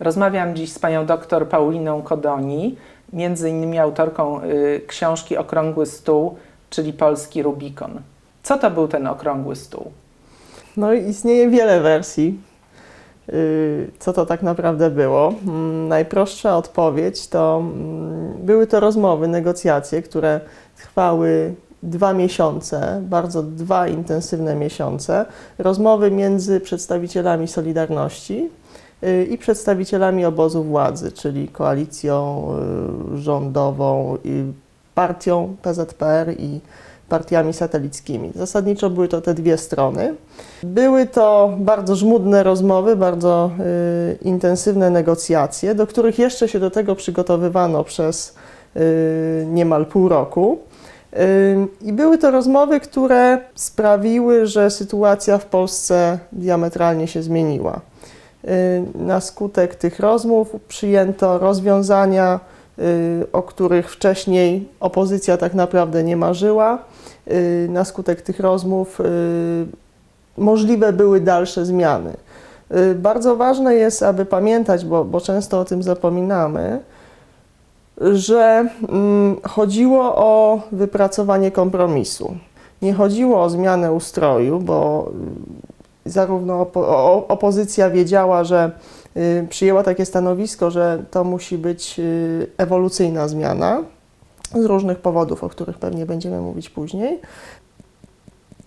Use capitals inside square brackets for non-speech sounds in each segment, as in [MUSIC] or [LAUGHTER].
Rozmawiam dziś z panią doktor Pauliną Kodoni, między innymi autorką y, książki Okrągły Stół, czyli Polski Rubikon. Co to był ten okrągły stół? No istnieje wiele wersji, y, co to tak naprawdę było. Mm, Najprostsza odpowiedź to mm, były to rozmowy, negocjacje, które trwały dwa miesiące, bardzo dwa intensywne miesiące. Rozmowy między przedstawicielami Solidarności y, i przedstawicielami obozu władzy, czyli koalicją y, rządową, partią PZPR i partiami satelickimi. Zasadniczo były to te dwie strony. Były to bardzo żmudne rozmowy, bardzo y, intensywne negocjacje, do których jeszcze się do tego przygotowywano przez y, niemal pół roku. Y, I były to rozmowy, które sprawiły, że sytuacja w Polsce diametralnie się zmieniła. Y, Na skutek tych rozmów przyjęto rozwiązania, y, o których wcześniej opozycja tak naprawdę nie marzyła. Y, Na skutek tych rozmów możliwe były dalsze zmiany. Bardzo ważne jest, aby pamiętać, bo, bo często o tym zapominamy, że mm, chodziło o wypracowanie kompromisu. Nie chodziło o zmianę ustroju, bo zarówno opo- opozycja wiedziała, że y, przyjęła takie stanowisko, że to musi być y, ewolucyjna zmiana z różnych powodów, o których pewnie będziemy mówić później.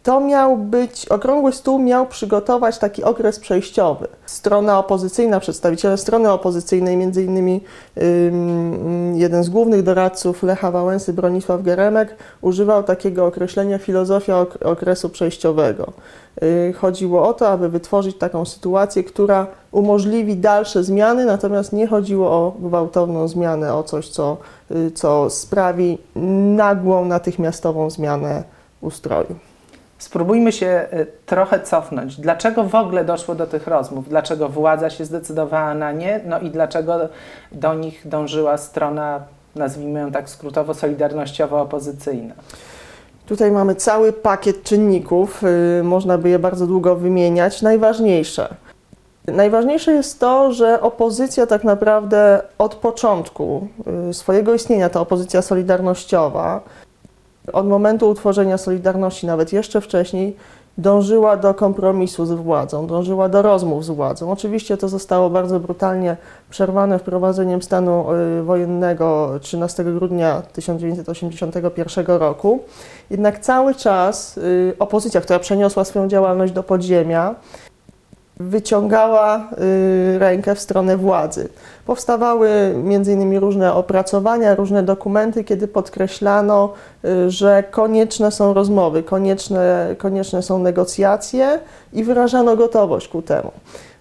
To miał być, okrągły stół miał przygotować taki okres przejściowy. Strona opozycyjna, przedstawiciele strony opozycyjnej, między innymi ym, jeden z głównych doradców Lecha Wałęsy, Bronisław Geremek, używał takiego określenia filozofia ok- okresu przejściowego. Y, Chodziło o to, aby wytworzyć taką sytuację, która umożliwi dalsze zmiany, natomiast nie chodziło o gwałtowną zmianę, o coś, co, y, co sprawi nagłą, natychmiastową zmianę ustroju. Spróbujmy się y, trochę cofnąć. Dlaczego w ogóle doszło do tych rozmów? Dlaczego władza się zdecydowała na nie? No i dlaczego do nich dążyła strona, nazwijmy ją tak skrótowo, solidarnościowo-opozycyjna? Tutaj mamy cały pakiet czynników, y, można by je bardzo długo wymieniać. Najważniejsze. Najważniejsze jest to, że opozycja tak naprawdę od początku y, swojego istnienia, ta opozycja solidarnościowa, od momentu utworzenia Solidarności, nawet jeszcze wcześniej, dążyła do kompromisu z władzą, dążyła do rozmów z władzą. Oczywiście to zostało bardzo brutalnie przerwane wprowadzeniem stanu y, wojennego 13 grudnia 1981 roku. Jednak cały czas y, opozycja, która przeniosła swoją działalność do podziemia, wyciągała y, rękę w stronę władzy. Powstawały m.in. różne opracowania, różne dokumenty, kiedy podkreślano, y, że konieczne są rozmowy, konieczne, konieczne są negocjacje i wyrażano gotowość ku temu.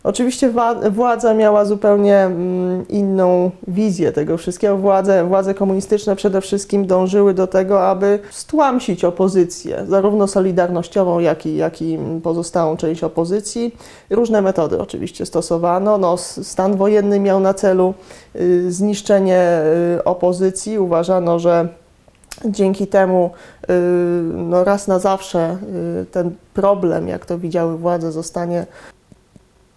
Oczywiście władza miała zupełnie mm, inną wizję tego wszystkiego. Władze, władze komunistyczne przede wszystkim dążyły do tego, aby stłamsić opozycję, zarówno solidarnościową, jak i, jak i pozostałą część opozycji. Różne metody oczywiście stosowano. No, stan wojenny miał na celu y, zniszczenie y, opozycji. Uważano, że dzięki temu y, no, raz na zawsze ten problem, jak to widziały władze, zostanie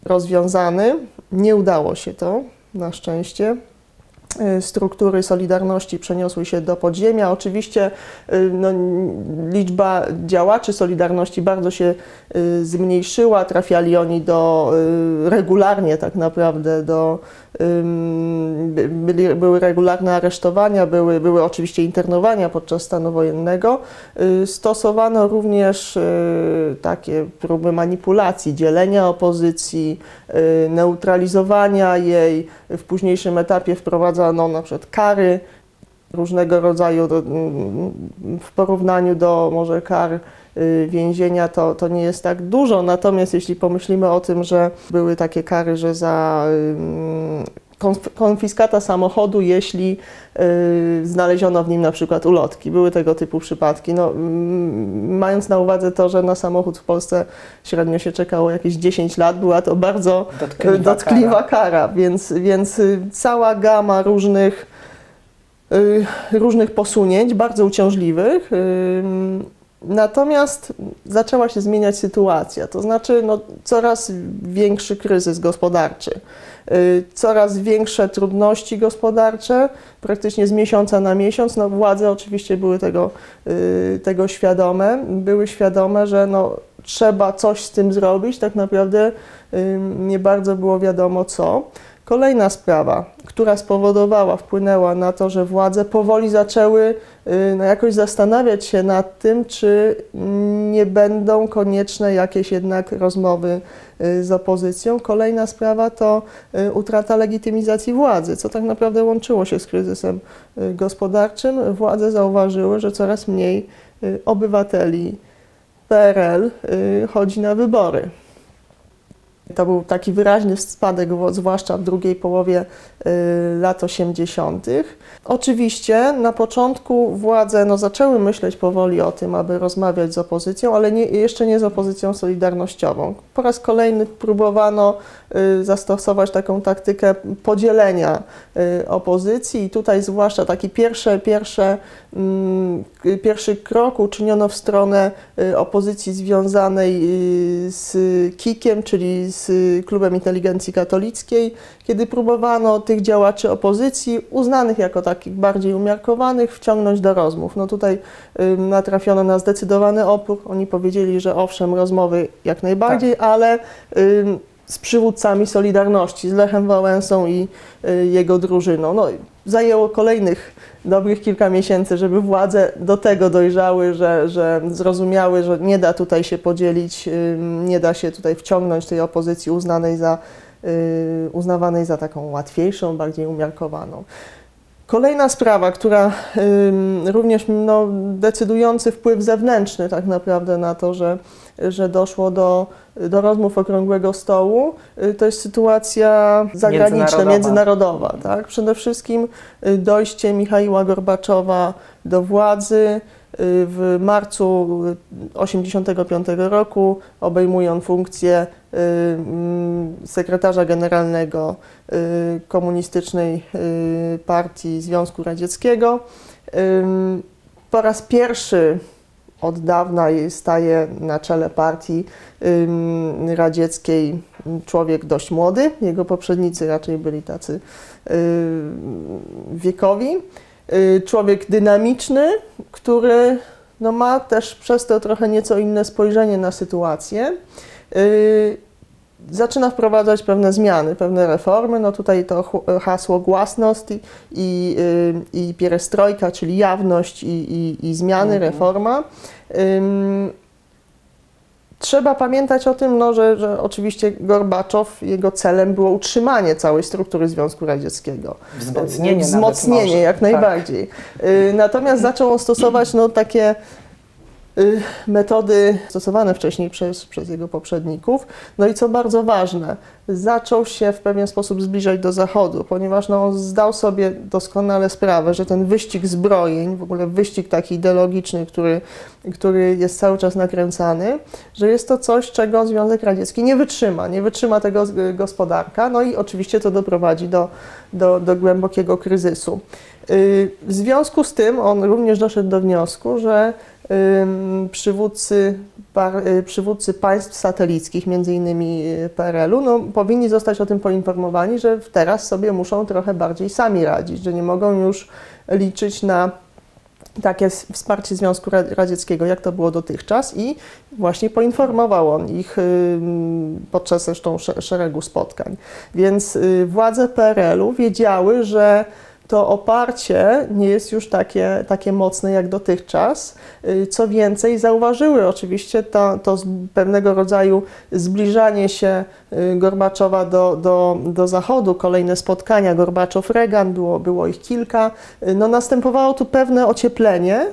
rozwiązany. Nie udało się to, na szczęście. Y, Struktury Solidarności przeniosły się do podziemia. Oczywiście y, no, liczba działaczy Solidarności bardzo się y, zmniejszyła. Trafiali oni do regularnie tak naprawdę do byli, były regularne aresztowania, były, były oczywiście internowania podczas stanu wojennego. Y, Stosowano również y, takie próby manipulacji, dzielenia opozycji, y, neutralizowania jej. W późniejszym etapie wprowadzano na przykład kary różnego rodzaju w porównaniu do może kar więzienia to, to nie jest tak dużo, natomiast jeśli pomyślimy o tym, że były takie kary, że za konfiskata samochodu, jeśli y, znaleziono w nim na przykład ulotki, były tego typu przypadki. No, mm, mając na uwadze to, że na samochód w Polsce średnio się czekało jakieś 10 lat, była to bardzo Dotkliwa, dotkliwa kara. kara, więc, więc y, cała gama różnych, y, różnych posunięć, bardzo uciążliwych. Natomiast zaczęła się zmieniać sytuacja, to znaczy no, coraz większy kryzys gospodarczy, y, coraz większe trudności gospodarcze, praktycznie z miesiąca na miesiąc. No, władze oczywiście były tego, y, tego świadome, były świadome, że no, trzeba coś z tym zrobić, tak naprawdę y, nie bardzo było wiadomo co. Kolejna sprawa, która spowodowała, wpłynęła na to, że władze powoli zaczęły y, no, jakoś zastanawiać się nad tym, czy nie będą konieczne jakieś jednak rozmowy y, z opozycją. Kolejna sprawa to y, utrata legitymizacji władzy, co tak naprawdę łączyło się z kryzysem gospodarczym. Władze zauważyły, że coraz mniej obywateli PRL chodzi na wybory. To był taki wyraźny spadek, zwłaszcza w drugiej połowie lat 80. Oczywiście na początku władze no, zaczęły myśleć powoli o tym, aby rozmawiać z opozycją, ale nie, jeszcze nie z opozycją solidarnościową. Po raz kolejny próbowano y, zastosować taką taktykę podzielenia y, opozycji i tutaj zwłaszcza taki pierwsze, pierwsze, mm, y, pierwszy krok uczyniono w stronę y, opozycji związanej y, z KIK-iem, czyli z Klubem Inteligencji Katolickiej, kiedy próbowano tych działaczy opozycji, uznanych jako takich bardziej umiarkowanych, wciągnąć do rozmów. No tutaj y, natrafiono na zdecydowany opór. Oni powiedzieli, że owszem, rozmowy jak najbardziej, ale y, z przywódcami Solidarności, z Lechem Wałęsą i y, jego drużyną. No, zajęło kolejnych dobrych kilka miesięcy, żeby władze do tego dojrzały, że, że zrozumiały, że nie da tutaj się podzielić, nie da się tutaj wciągnąć tej opozycji uznanej za, uznawanej za taką łatwiejszą, bardziej umiarkowaną. Kolejna sprawa, która również no, decydujący wpływ zewnętrzny tak naprawdę na to, że, że doszło do, do rozmów okrągłego stołu, y, to jest sytuacja zagraniczna, Międzynarodowa. międzynarodowa. Tak? Przede wszystkim y, dojście Michaiła Gorbaczowa do władzy y, w marcu 1985 roku obejmuje on funkcję y, mm, sekretarza generalnego y, Komunistycznej y, Partii Związku Radzieckiego. Po raz pierwszy od dawna staje na czele partii radzieckiej człowiek dość młody. Jego poprzednicy raczej byli tacy wiekowi. Y, Człowiek dynamiczny, który no, ma też przez to trochę nieco inne spojrzenie na sytuację. Y, Zaczyna wprowadzać pewne zmiany, pewne reformy. No tutaj to hasło głasność i, i, y, i pierestrojka, czyli jawność i, i, i zmiany, Mhm. reforma. Trzeba pamiętać o tym, no, że, że oczywiście Gorbaczow, jego celem było utrzymanie całej struktury Związku Radzieckiego. Wzmocnienie nawet Wzmocnienie, jak Tak. najbardziej. Y, Natomiast zaczął on stosować no, takie metody stosowane wcześniej przez, przez jego poprzedników. No i co bardzo ważne, zaczął się w pewien sposób zbliżać do Zachodu, ponieważ no, on zdał sobie doskonale sprawę, że ten wyścig zbrojeń, w ogóle wyścig taki ideologiczny, który, który jest cały czas nakręcany, że jest to coś, czego Związek Radziecki nie wytrzyma, nie wytrzyma tego z- gospodarka, no i oczywiście to doprowadzi do, do, do głębokiego kryzysu. Y, W związku z tym on również doszedł do wniosku, że przywódcy, y, przywódcy państw satelickich, między innymi y, PRL-u, no, powinni zostać o tym poinformowani, że teraz sobie muszą trochę bardziej sami radzić, że nie mogą już liczyć na takie wsparcie Związku Ra- Radzieckiego, jak to było dotychczas i właśnie poinformował on ich podczas zresztą sze- szeregu spotkań. Więc y, władze PRL-u wiedziały, że to oparcie nie jest już takie, takie mocne jak dotychczas. Y, Co więcej, zauważyły oczywiście to, to pewnego rodzaju zbliżanie się y, Gorbaczowa do, do, do Zachodu, kolejne spotkania Gorbaczow-Reagan, było, było ich kilka. Y, No, następowało tu pewne ocieplenie.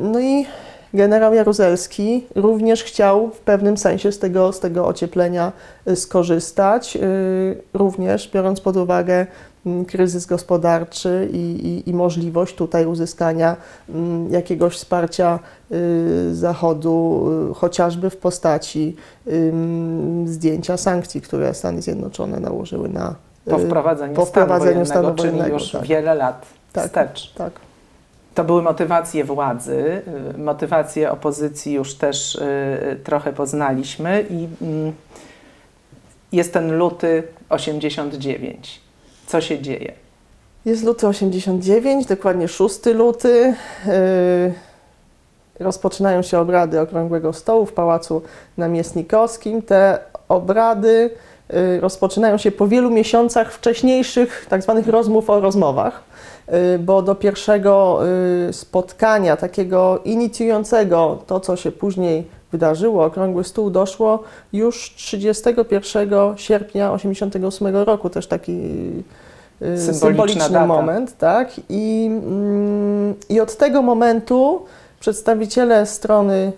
No i generał Jaruzelski również chciał w pewnym sensie z tego, z tego ocieplenia skorzystać, również biorąc pod uwagę kryzys gospodarczy i, i, i możliwość tutaj uzyskania mm, jakiegoś wsparcia y, Zachodu, y, chociażby w postaci zdjęcia sankcji, które Stany Zjednoczone nałożyły na Po y, wprowadzeniu, po stanu wprowadzeniu wojennego, stanu czyli już tak. wiele lat Tak. wstecz. Tak. To były motywacje władzy, motywacje opozycji już też trochę poznaliśmy i mm, jest ten luty 89. Co się dzieje? Jest luty 89, dokładnie 6 luty. Yy, rozpoczynają się obrady Okrągłego Stołu w Pałacu Namiestnikowskim. Te obrady yy, rozpoczynają się po wielu miesiącach wcześniejszych tak zwanych rozmów o rozmowach, yy, bo do pierwszego spotkania, takiego inicjującego to, co się później wydarzyło, Okrągły Stół doszło już 31 sierpnia 88 roku, też taki y, Symboliczna symboliczny data. moment, tak? I, mm, I od tego momentu przedstawiciele strony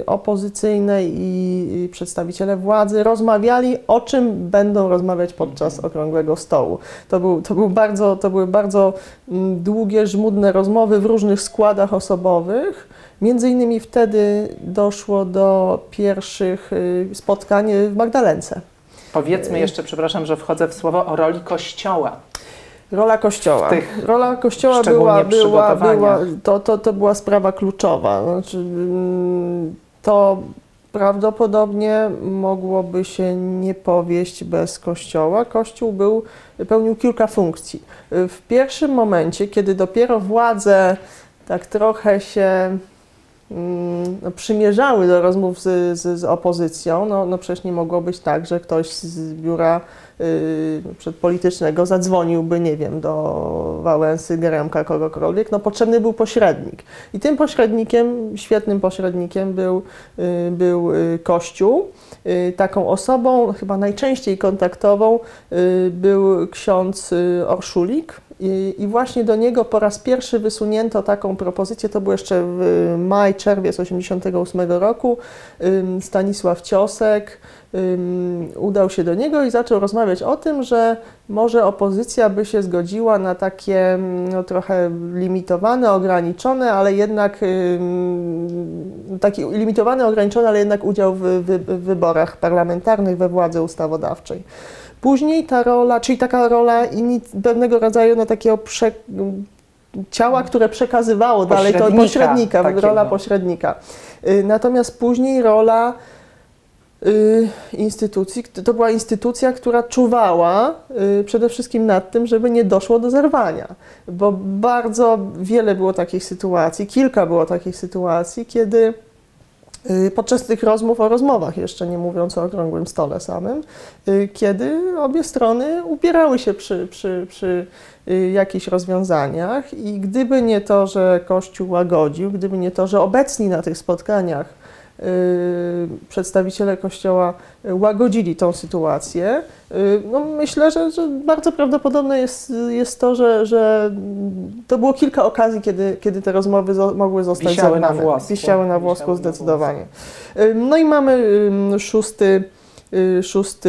y, opozycyjnej i przedstawiciele władzy rozmawiali, o czym będą rozmawiać podczas okrągłego stołu. To, był, to, był bardzo, to były bardzo mm, długie, żmudne rozmowy w różnych składach osobowych. Między innymi wtedy doszło do pierwszych y, spotkań w Magdalence. Powiedzmy Y. jeszcze, przepraszam, że wchodzę w słowo o roli Kościoła. Rola Kościoła. Rola Kościoła była, była, była to, to, to była sprawa kluczowa. Znaczy, mm, to prawdopodobnie mogłoby się nie powieść bez Kościoła. Kościół był, pełnił kilka funkcji. W pierwszym momencie, kiedy dopiero władze tak trochę się no, przymierzały do rozmów z, z, z opozycją, no, no przecież nie mogło być tak, że ktoś z biura y, przedpolitycznego zadzwoniłby, nie wiem, do Wałęsy, Geremka, kogokolwiek, no potrzebny był pośrednik. I tym pośrednikiem, świetnym pośrednikiem był, y, był y, Kościół. Y, Taką osobą, chyba najczęściej kontaktową, y, był ksiądz y, Orszulik. I, I właśnie do niego po raz pierwszy wysunięto taką propozycję, to było jeszcze w maj, czerwiec 1988 roku. Stanisław Ciosek udał się do niego i zaczął rozmawiać o tym, że może opozycja by się zgodziła na takie no, trochę limitowane, ograniczone, ale jednak taki limitowany, ograniczony, ale jednak udział w, wy- w wyborach parlamentarnych we władzy ustawodawczej. Później ta rola, czyli taka rola pewnego rodzaju no, takiego prze, ciała, które przekazywało dalej to Pośrednika takiego. rola pośrednika. Y, Natomiast później rola y, instytucji, to była instytucja, która czuwała y, przede wszystkim nad tym, żeby nie doszło do zerwania, bo bardzo wiele było takich sytuacji, kilka było takich sytuacji, kiedy podczas tych rozmów o rozmowach, jeszcze nie mówiąc o okrągłym stole samym, y, kiedy obie strony upierały się przy, przy, przy y, jakichś rozwiązaniach i gdyby nie to, że Kościół łagodził, gdyby nie to, że obecni na tych spotkaniach y, przedstawiciele Kościoła y, łagodzili tą sytuację, y, no myślę, że, że bardzo prawdopodobne jest, jest to, że, że to było kilka okazji, kiedy, kiedy te rozmowy zo- mogły zostać Wisiały na włosku. Wisiały na włosku Wisiały na zdecydowanie. Y, No i mamy szósty, y, szósty,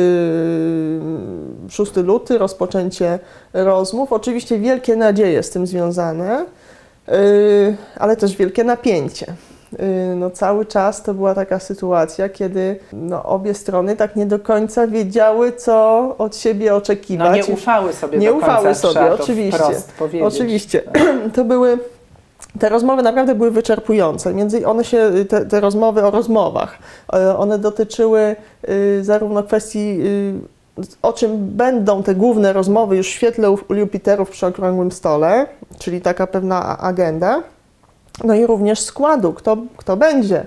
y, szósty luty, rozpoczęcie rozmów. Oczywiście wielkie nadzieje z tym związane, y, ale też wielkie napięcie. Y, No, cały czas to była taka sytuacja, kiedy no, obie strony tak nie do końca wiedziały, co od siebie oczekiwać. No nie ufały sobie Nie do końca, ufały sobie, oczywiście. Oczywiście. [CLEARS THROAT] To były. Te rozmowy naprawdę były wyczerpujące. Między one się, te, te rozmowy o rozmowach, e, one dotyczyły y, zarówno kwestii, y, o czym będą te główne rozmowy już w świetle Jupiterów przy okrągłym stole, czyli taka pewna agenda, no i również składu, kto, kto będzie,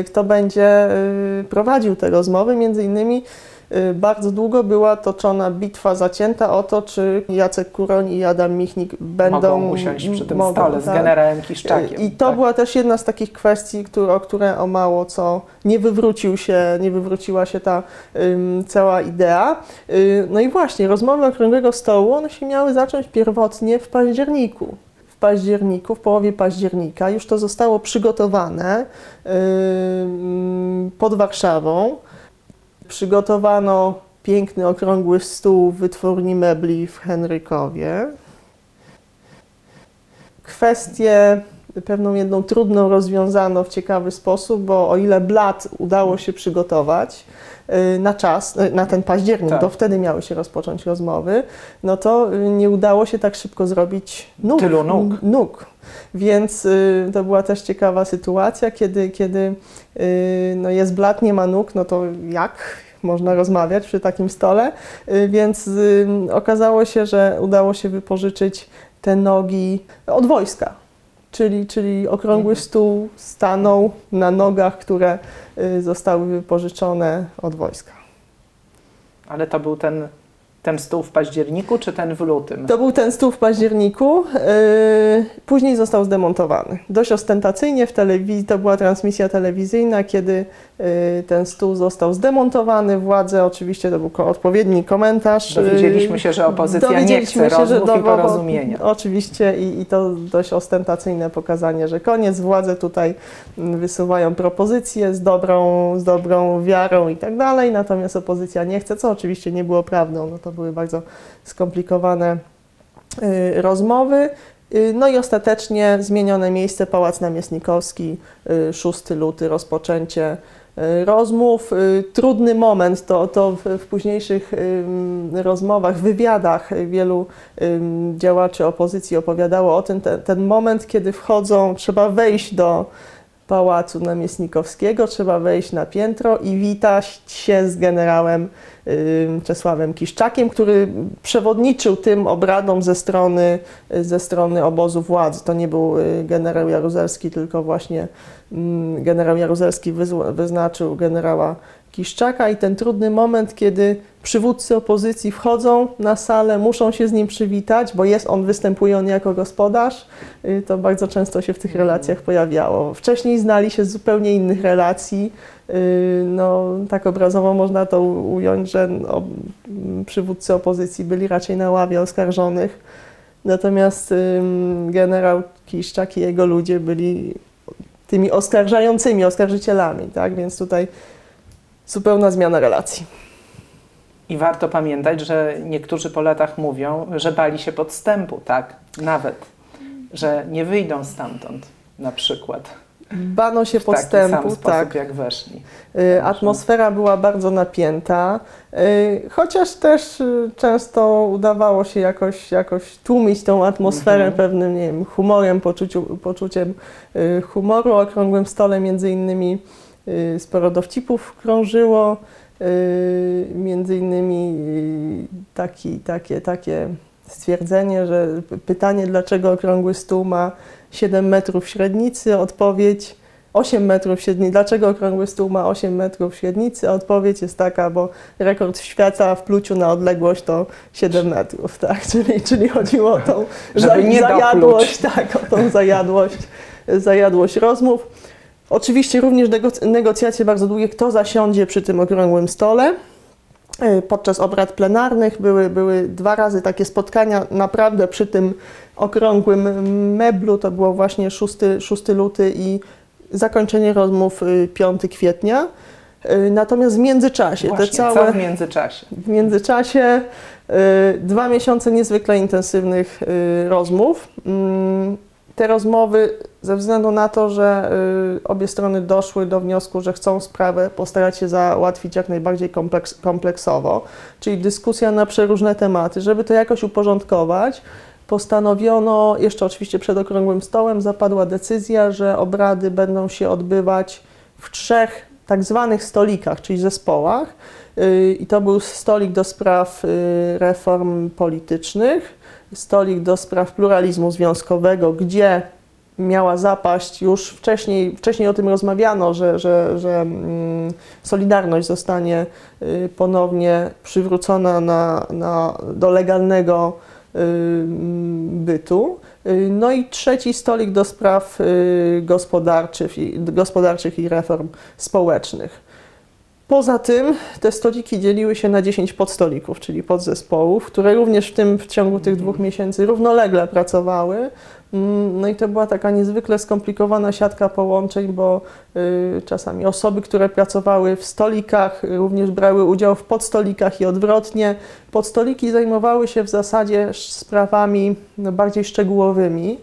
y, kto będzie y, prowadził te rozmowy. Między innymi y, bardzo długo była toczona bitwa zacięta o to, czy Jacek Kuroń i Adam Michnik będą Mogą usiąść przy tym mogą, stole z tak. generałem Kiszczakiem. I to tak? była też jedna z takich kwestii, które, o które o mało co nie wywrócił się, nie wywróciła się ta ym, cała idea. No i właśnie, rozmowy okrągłego stołu, one się miały zacząć pierwotnie w październiku. Październiku, w połowie października, już to zostało przygotowane pod Warszawą. Przygotowano piękny, okrągły stół w wytwórni mebli w Henrykowie. Kwestie pewną jedną trudną rozwiązano w ciekawy sposób, bo o ile blat udało się przygotować na czas, y, na ten październik, Tak. to wtedy miały się rozpocząć rozmowy, no to y, nie udało się tak szybko zrobić nóg. Tylu nóg. Nóg. Więc y, to była też ciekawa sytuacja, kiedy, kiedy y, no jest blat, nie ma nóg, no to jak można rozmawiać przy takim stole? Y, Więc y, okazało się, że udało się wypożyczyć te nogi od wojska. Czyli, czyli okrągły Mhm. stół stanął na nogach, które y, zostały wypożyczone od wojska. Ale to był ten, ten stół w październiku, czy ten w lutym? To był ten stół w październiku, yy, później został zdemontowany. Dość ostentacyjnie w telewizji, to była transmisja telewizyjna, kiedy yy, ten stół został zdemontowany. Władze, oczywiście to był odpowiedni komentarz. yy, Dowiedzieliśmy się, że opozycja nie chce się, rozmów i do- bo- porozumienia. Oczywiście i, i to dość ostentacyjne pokazanie, że koniec, władze tutaj mm, wysuwają propozycje z dobrą, z dobrą wiarą i tak dalej, natomiast opozycja nie chce, co oczywiście nie było prawdą, no to były bardzo skomplikowane y, rozmowy. Y, No i ostatecznie zmienione miejsce Pałac Namiestnikowski, y, 6 luty, rozpoczęcie y, rozmów. Y, Trudny moment, to, to w, późniejszych rozmowach, wywiadach y, wielu działaczy opozycji opowiadało o tym, te, ten moment, kiedy wchodzą, trzeba wejść do Pałacu Namiestnikowskiego, trzeba wejść na piętro i witać się z generałem Czesławem Kiszczakiem, który przewodniczył tym obradom ze strony, ze strony obozu władzy. To nie był y, generał Jaruzelski, tylko właśnie generał Jaruzelski wyznaczył generała Kiszczaka i ten trudny moment, kiedy przywódcy opozycji wchodzą na salę, muszą się z nim przywitać, bo jest on, występuje on jako gospodarz, y, to bardzo często się w tych relacjach pojawiało. Wcześniej znali się z zupełnie innych relacji, y, no tak obrazowo można to ująć, że no, przywódcy opozycji byli raczej na ławie oskarżonych, natomiast generał Kiszczak i jego ludzie byli tymi oskarżającymi, oskarżycielami, tak, więc tutaj zupełna zmiana relacji. I warto pamiętać, że niektórzy po latach mówią, że bali się podstępu, tak? Nawet, że nie wyjdą stamtąd na przykład. Bano się W taki podstępu, sam sposób, tak. jak weszli. Y, Atmosfera była bardzo napięta, y, chociaż też y, często udawało się jakoś, jakoś tłumić tą atmosferę Mhm. pewnym nie wiem, humorem, poczuciu, poczuciem humoru. Okrągłym stole między innymi sporo dowcipów krążyło, y, między innymi y, taki, takie, takie stwierdzenie, że pytanie, dlaczego okrągły stół ma 7 metrów średnicy, odpowiedź 8 metrów średnicy. Dlaczego okrągły stół ma 8 metrów średnicy? Odpowiedź jest taka, bo rekord świata w pluciu na odległość to 7 metrów, tak? [LAUGHS] Czyli, czyli chodziło o tą Żeby nie zajadłość, tak, o tą zajadłość, zajadłość rozmów. Oczywiście również negoc- negocjacje bardzo długie, kto zasiądzie przy tym okrągłym stole. Y, Podczas obrad plenarnych były, były dwa razy takie spotkania naprawdę przy tym okrągłym meblu. To było właśnie 6, 6 luty i zakończenie rozmów y, 5 kwietnia. Y, Natomiast w międzyczasie, Właśnie, te całe, co w międzyczasie? w międzyczasie y, dwa miesiące niezwykle intensywnych y, rozmów. Mm, Te rozmowy, ze względu na to, że y, obie strony doszły do wniosku, że chcą sprawę postarać się załatwić jak najbardziej kompleks, kompleksowo, czyli dyskusja na przeróżne tematy, żeby to jakoś uporządkować, postanowiono, jeszcze oczywiście przed okrągłym stołem, zapadła decyzja, że obrady będą się odbywać w trzech tak zwanych stolikach, czyli zespołach. Y, I to był stolik do spraw y, reform politycznych, stolik do spraw pluralizmu związkowego, gdzie miała zapaść już wcześniej, wcześniej o tym rozmawiano, że, że, że mm, Solidarność zostanie y, ponownie przywrócona na, na, do legalnego y, mm, bytu. Y, No i trzeci stolik do spraw gospodarczych i, gospodarczych i reform społecznych. Poza tym te stoliki dzieliły się na 10 podstolików, czyli podzespołów, które również w tym w ciągu tych dwóch miesięcy równolegle pracowały. Mm, No i to była taka niezwykle skomplikowana siatka połączeń, bo y, czasami osoby, które pracowały w stolikach, również brały udział w podstolikach i odwrotnie. Podstoliki zajmowały się w zasadzie sprawami no, bardziej szczegółowymi.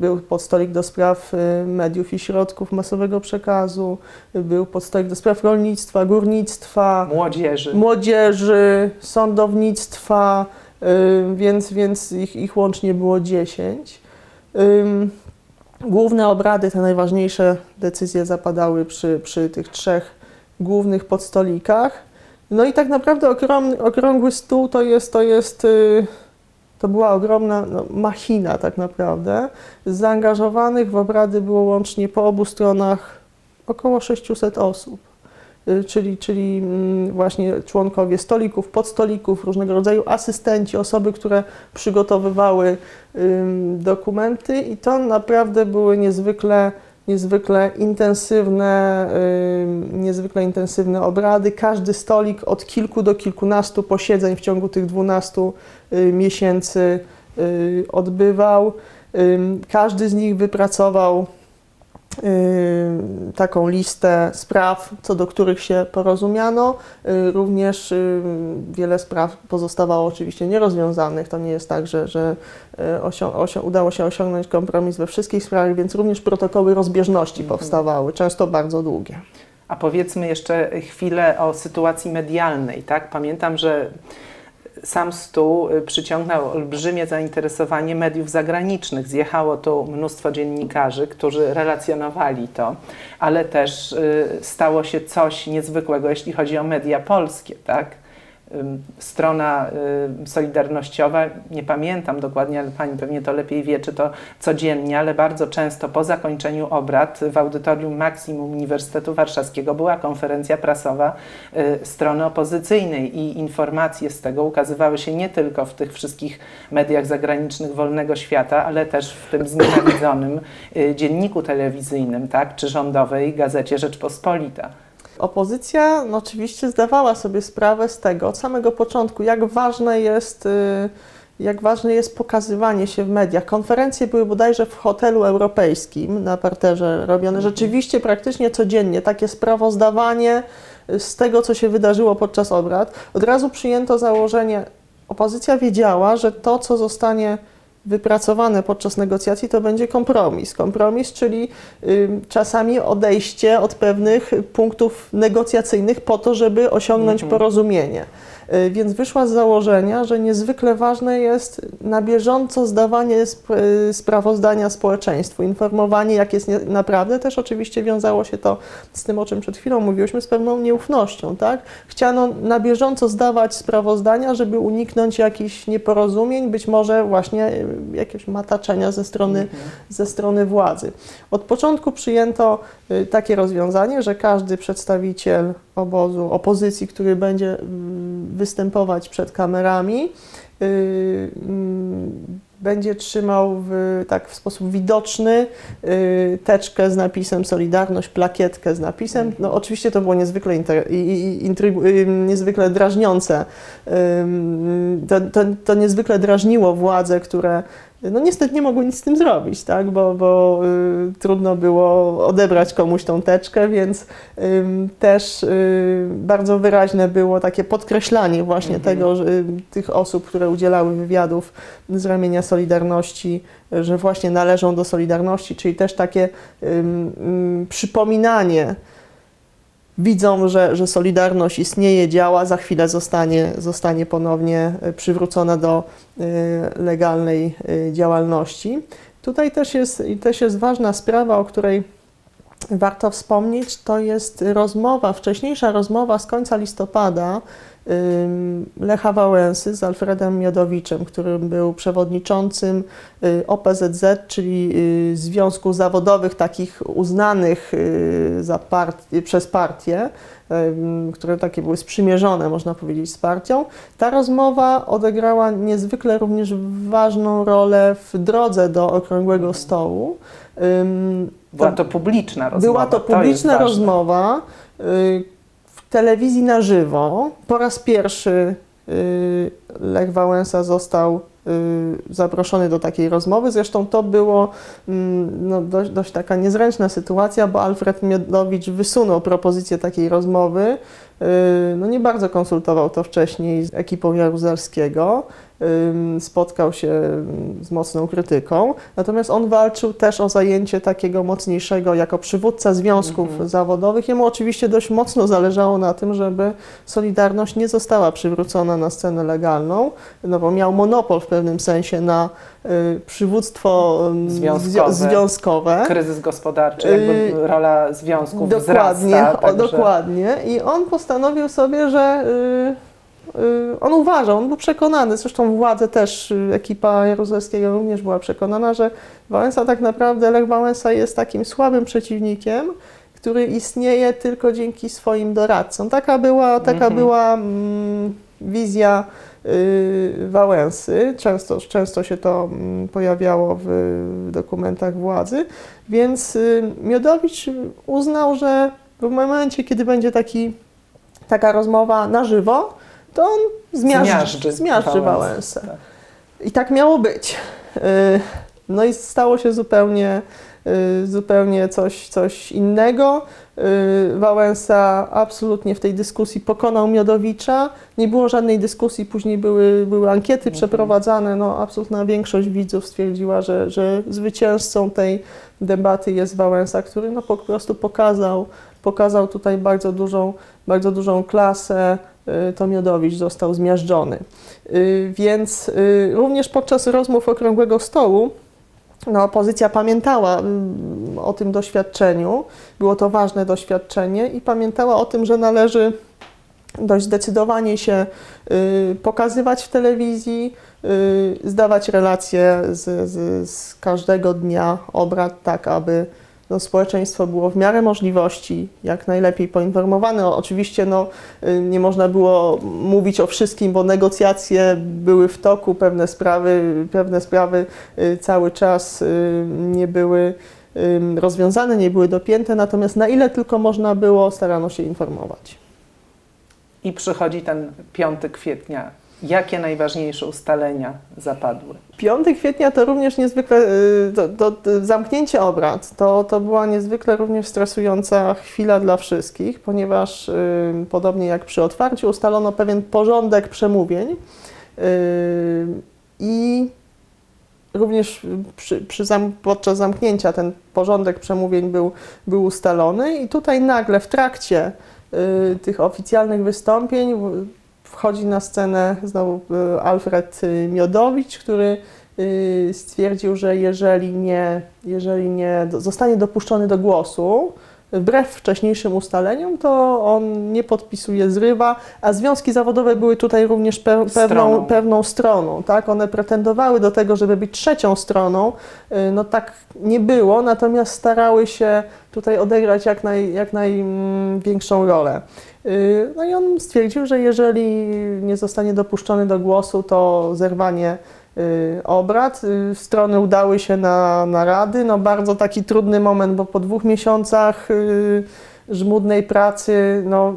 Był podstolik do spraw y, mediów i środków masowego przekazu, był podstolik do spraw rolnictwa, górnictwa, Młodzieży. młodzieży, sądownictwa, więc, więc ich, ich łącznie było 10. Ym, Główne obrady, te najważniejsze decyzje zapadały przy, przy tych trzech głównych podstolikach. No i tak naprawdę okrągły, okrągły stół to jest, to jest, y, to była ogromna no, machina tak naprawdę. Zaangażowanych w obrady było łącznie po obu stronach około 600 osób. Y, Czyli, czyli mm, właśnie członkowie stolików, podstolików, różnego rodzaju asystenci, osoby, które przygotowywały dokumenty i to naprawdę były niezwykle, niezwykle intensywne, niezwykle intensywne obrady. Każdy stolik od kilku do kilkunastu posiedzeń w ciągu tych 12 y, miesięcy y, odbywał. Każdy z nich wypracował taką listę spraw, co do których się porozumiano. Y, Również y, wiele spraw pozostawało oczywiście nierozwiązanych. To nie jest tak, że, że y, udało się osiągnąć kompromis we wszystkich sprawach, więc również protokoły rozbieżności Mhm. powstawały, często bardzo długie. A powiedzmy jeszcze chwilę o sytuacji medialnej, tak? Pamiętam, że sam stół y, przyciągnął olbrzymie zainteresowanie mediów zagranicznych. Zjechało tu mnóstwo dziennikarzy, którzy relacjonowali to, ale też y, stało się coś niezwykłego, jeśli chodzi o media polskie, tak? Strona solidarnościowa, nie pamiętam dokładnie, ale pani pewnie to lepiej wie, czy to codziennie, ale bardzo często po zakończeniu obrad w audytorium Maksimum Uniwersytetu Warszawskiego była konferencja prasowa y, strony opozycyjnej i informacje z tego ukazywały się nie tylko w tych wszystkich mediach zagranicznych wolnego świata, ale też w tym znienawidzonym y, dzienniku telewizyjnym, tak, czy rządowej gazecie Rzeczpospolita. Opozycja no, oczywiście zdawała sobie sprawę z tego od samego początku, jak ważne jest, y, jak ważne jest pokazywanie się w mediach. Konferencje były bodajże w hotelu europejskim na parterze robione rzeczywiście praktycznie codziennie. Takie sprawozdawanie z tego, co się wydarzyło podczas obrad. Od razu przyjęto założenie, opozycja wiedziała, że to, co zostanie wypracowane podczas negocjacji, to będzie kompromis. Kompromis, czyli czasami odejście od pewnych punktów negocjacyjnych po to, żeby osiągnąć Mhm. porozumienie. Y, Więc wyszła z założenia, że niezwykle ważne jest na bieżąco zdawanie sp- y, sprawozdania społeczeństwu, informowanie, jak jest naprawdę. Też oczywiście wiązało się to z tym, o czym przed chwilą mówiłyśmy, z pewną nieufnością. Tak? Chciano na bieżąco zdawać sprawozdania, żeby uniknąć jakichś nieporozumień, być może właśnie y, jakiegoś mataczenia ze strony ze strony władzy. Od początku przyjęto takie rozwiązanie, że każdy przedstawiciel obozu, opozycji, który będzie mm, występować przed kamerami, y, mm, będzie trzymał w, tak w sposób widoczny y, teczkę z napisem Solidarność, plakietkę z napisem. No, oczywiście to było niezwykle, inter, y, niezwykle drażniące. Ym, To, to, to niezwykle drażniło władze, które no niestety nie mogły nic z tym zrobić, tak? bo, bo y, trudno było odebrać komuś tą teczkę, więc ym, też y, bardzo wyraźne było takie podkreślanie właśnie Mhm. tego, że, y, tych osób, które udzielały wywiadów z ramienia Solidarności, y, że właśnie należą do Solidarności, czyli też takie przypominanie widzą, że, że Solidarność istnieje, działa, za chwilę zostanie, zostanie ponownie y, przywrócona do y, legalnej y, działalności. Tutaj też jest, też jest ważna sprawa, o której warto wspomnieć, to jest rozmowa, wcześniejsza rozmowa z końca listopada Lecha Wałęsy z Alfredem Miodowiczem, który był przewodniczącym y, OPZZ, czyli y, Związku Zawodowych takich uznanych y, przez partię, które takie były sprzymierzone, można powiedzieć, z partią. Ta rozmowa odegrała niezwykle również ważną rolę w drodze do Okrągłego Stołu. Ym, Była to publiczna rozmowa. była to publiczna ważne. rozmowa telewizji na żywo. Po raz pierwszy y, Lech Wałęsa został y, zaproszony do takiej rozmowy. Zresztą to było mm, no, dość, dość taka niezręczna sytuacja, bo Alfred Miodowicz wysunął propozycję takiej rozmowy. y, no nie bardzo konsultował to wcześniej z ekipą Jaruzelskiego. Spotkał się z mocną krytyką, natomiast on walczył też o zajęcie takiego mocniejszego jako przywódca związków Mhm. zawodowych. Jemu oczywiście dość mocno zależało na tym, żeby Solidarność nie została przywrócona na scenę legalną, no bo miał monopol w pewnym sensie na y, przywództwo Związkowe. zwią- związkowe. Kryzys gospodarczy, jakby Yy, rola związków Dokładnie, wzrasta. o, także- dokładnie. I on postanowił sobie, że y, y, on uważał, on był przekonany, zresztą władze też, y, ekipa Jaruzelskiego również była przekonana, że Wałęsa tak naprawdę, Lech Wałęsa jest takim słabym przeciwnikiem, który istnieje tylko dzięki swoim doradcom. Taka była, taka Mhm. była mm, wizja y, Wałęsy. Często, często się to mm, pojawiało w, w dokumentach władzy. Więc y, Miodowicz uznał, że w momencie, kiedy będzie taki, taka rozmowa na żywo, to on zmiażdży, Zmiażdży zmiażdży Wałęsę, tak. I tak miało być. Y, No i stało się zupełnie, y, zupełnie coś, coś innego. Y, Wałęsa absolutnie w tej dyskusji pokonał Miodowicza. Nie było żadnej dyskusji, później były, były ankiety Mhm. przeprowadzane. No, absolutna większość widzów stwierdziła, że, że zwycięzcą tej debaty jest Wałęsa, który no, po prostu pokazał, pokazał tutaj bardzo dużą, bardzo dużą klasę. Y, To Miodowicz został zmiażdżony. Y, Więc y, również podczas rozmów Okrągłego Stołu no, opozycja pamiętała mm, o tym doświadczeniu, było to ważne doświadczenie i pamiętała o tym, że należy dość zdecydowanie się pokazywać w telewizji, zdawać relacje z, z, z każdego dnia obrad, tak aby no, społeczeństwo było w miarę możliwości jak najlepiej poinformowane. Oczywiście no, y, nie można było mówić o wszystkim, bo negocjacje były w toku, pewne sprawy, pewne sprawy y, cały czas y, nie były rozwiązane, nie były dopięte, natomiast na ile tylko można było, starano się informować. I przychodzi ten 5 kwietnia. Jakie najważniejsze ustalenia zapadły? 5 kwietnia to również niezwykle, y, to, to, to zamknięcie obrad, to, to była niezwykle również stresująca chwila dla wszystkich, ponieważ y, podobnie jak przy otwarciu ustalono pewien porządek przemówień y, i również przy, przy zam, podczas zamknięcia ten porządek przemówień był, był ustalony i tutaj nagle w trakcie y, tych oficjalnych wystąpień wchodzi na scenę znowu y, Alfred y, Miodowicz, który y, stwierdził, że jeżeli nie, jeżeli nie zostanie dopuszczony do głosu, wbrew wcześniejszym ustaleniom, to on nie podpisuje zrywa, a związki zawodowe były tutaj również pe, pewną, Stroną. pewną stroną, tak? One pretendowały do tego, żeby być trzecią stroną. No tak nie było, natomiast starały się tutaj odegrać jak, naj, jak największą rolę. Y, No i on stwierdził, że jeżeli nie zostanie dopuszczony do głosu, to zerwanie y, obrad. Y, Strony udały się na, na rady. No bardzo taki trudny moment, bo po dwóch miesiącach żmudnej pracy, no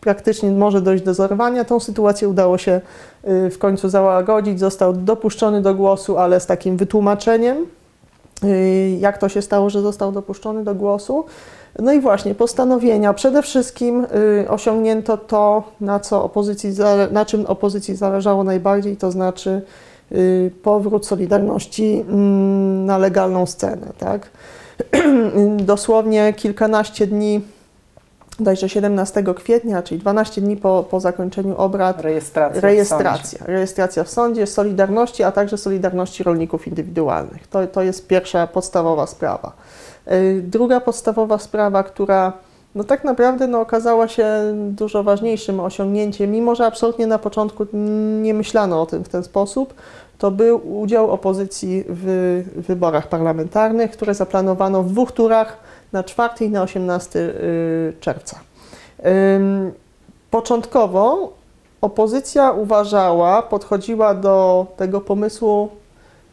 praktycznie może dojść do zerwania. Tą sytuację udało się w końcu załagodzić. Został dopuszczony do głosu, ale z takim wytłumaczeniem, jak to się stało, że został dopuszczony do głosu. No i właśnie, postanowienia. Przede wszystkim y, osiągnięto to, na, co opozycji, na czym opozycji zależało najbardziej, to znaczy y, powrót Solidarności mm, na legalną scenę. Tak? [CLEARS THROAT] Dosłownie kilkanaście dni, bodajże 17 kwietnia, czyli 12 dni po, po zakończeniu obrad, Rejestracja. w rejestracja. Rejestracja w sądzie, Solidarności, a także Solidarności Rolników Indywidualnych. To, to jest pierwsza podstawowa sprawa. Y, Druga podstawowa sprawa, która no tak naprawdę no, okazała się dużo ważniejszym osiągnięciem, mimo że absolutnie na początku nie myślano o tym w ten sposób, to był udział opozycji w wyborach parlamentarnych, które zaplanowano w dwóch turach na 4 i na 18 y, czerwca. Początkowo opozycja uważała, podchodziła do tego pomysłu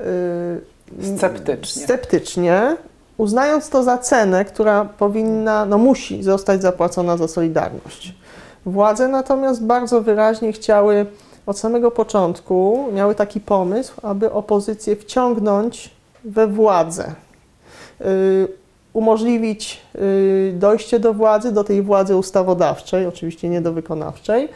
y, Sceptycznie. sceptycznie, uznając to za cenę, która powinna, no musi zostać zapłacona za Solidarność. Władze natomiast bardzo wyraźnie chciały od samego początku, miały taki pomysł, aby opozycję wciągnąć we władzę. Y, umożliwić y, dojście do władzy, do tej władzy ustawodawczej, oczywiście nie do wykonawczej.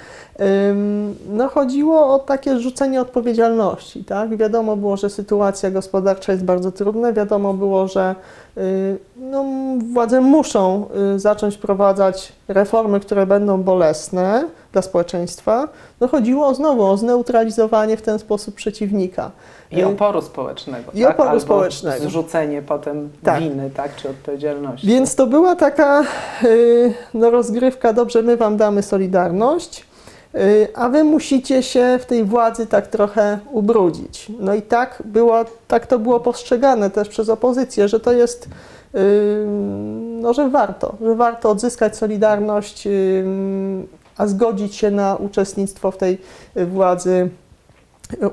No chodziło o takie rzucenie odpowiedzialności, tak? Wiadomo było, że sytuacja gospodarcza jest bardzo trudna, wiadomo było, że y, no, władze muszą y, zacząć wprowadzać reformy, które będą bolesne dla społeczeństwa. No chodziło znowu o zneutralizowanie w ten sposób przeciwnika. I Y, oporu społecznego. I tak? oporu Albo społecznego. Zrzucenie potem Tak. winy, tak? Czy odpowiedzialności. Więc to była taka y, no, rozgrywka, dobrze, my wam damy solidarność, y, a wy musicie się w tej władzy tak trochę ubrudzić. No i tak, było, tak to było postrzegane też przez opozycję, że to jest, no, że warto, że warto odzyskać solidarność, a zgodzić się na uczestnictwo w tej władzy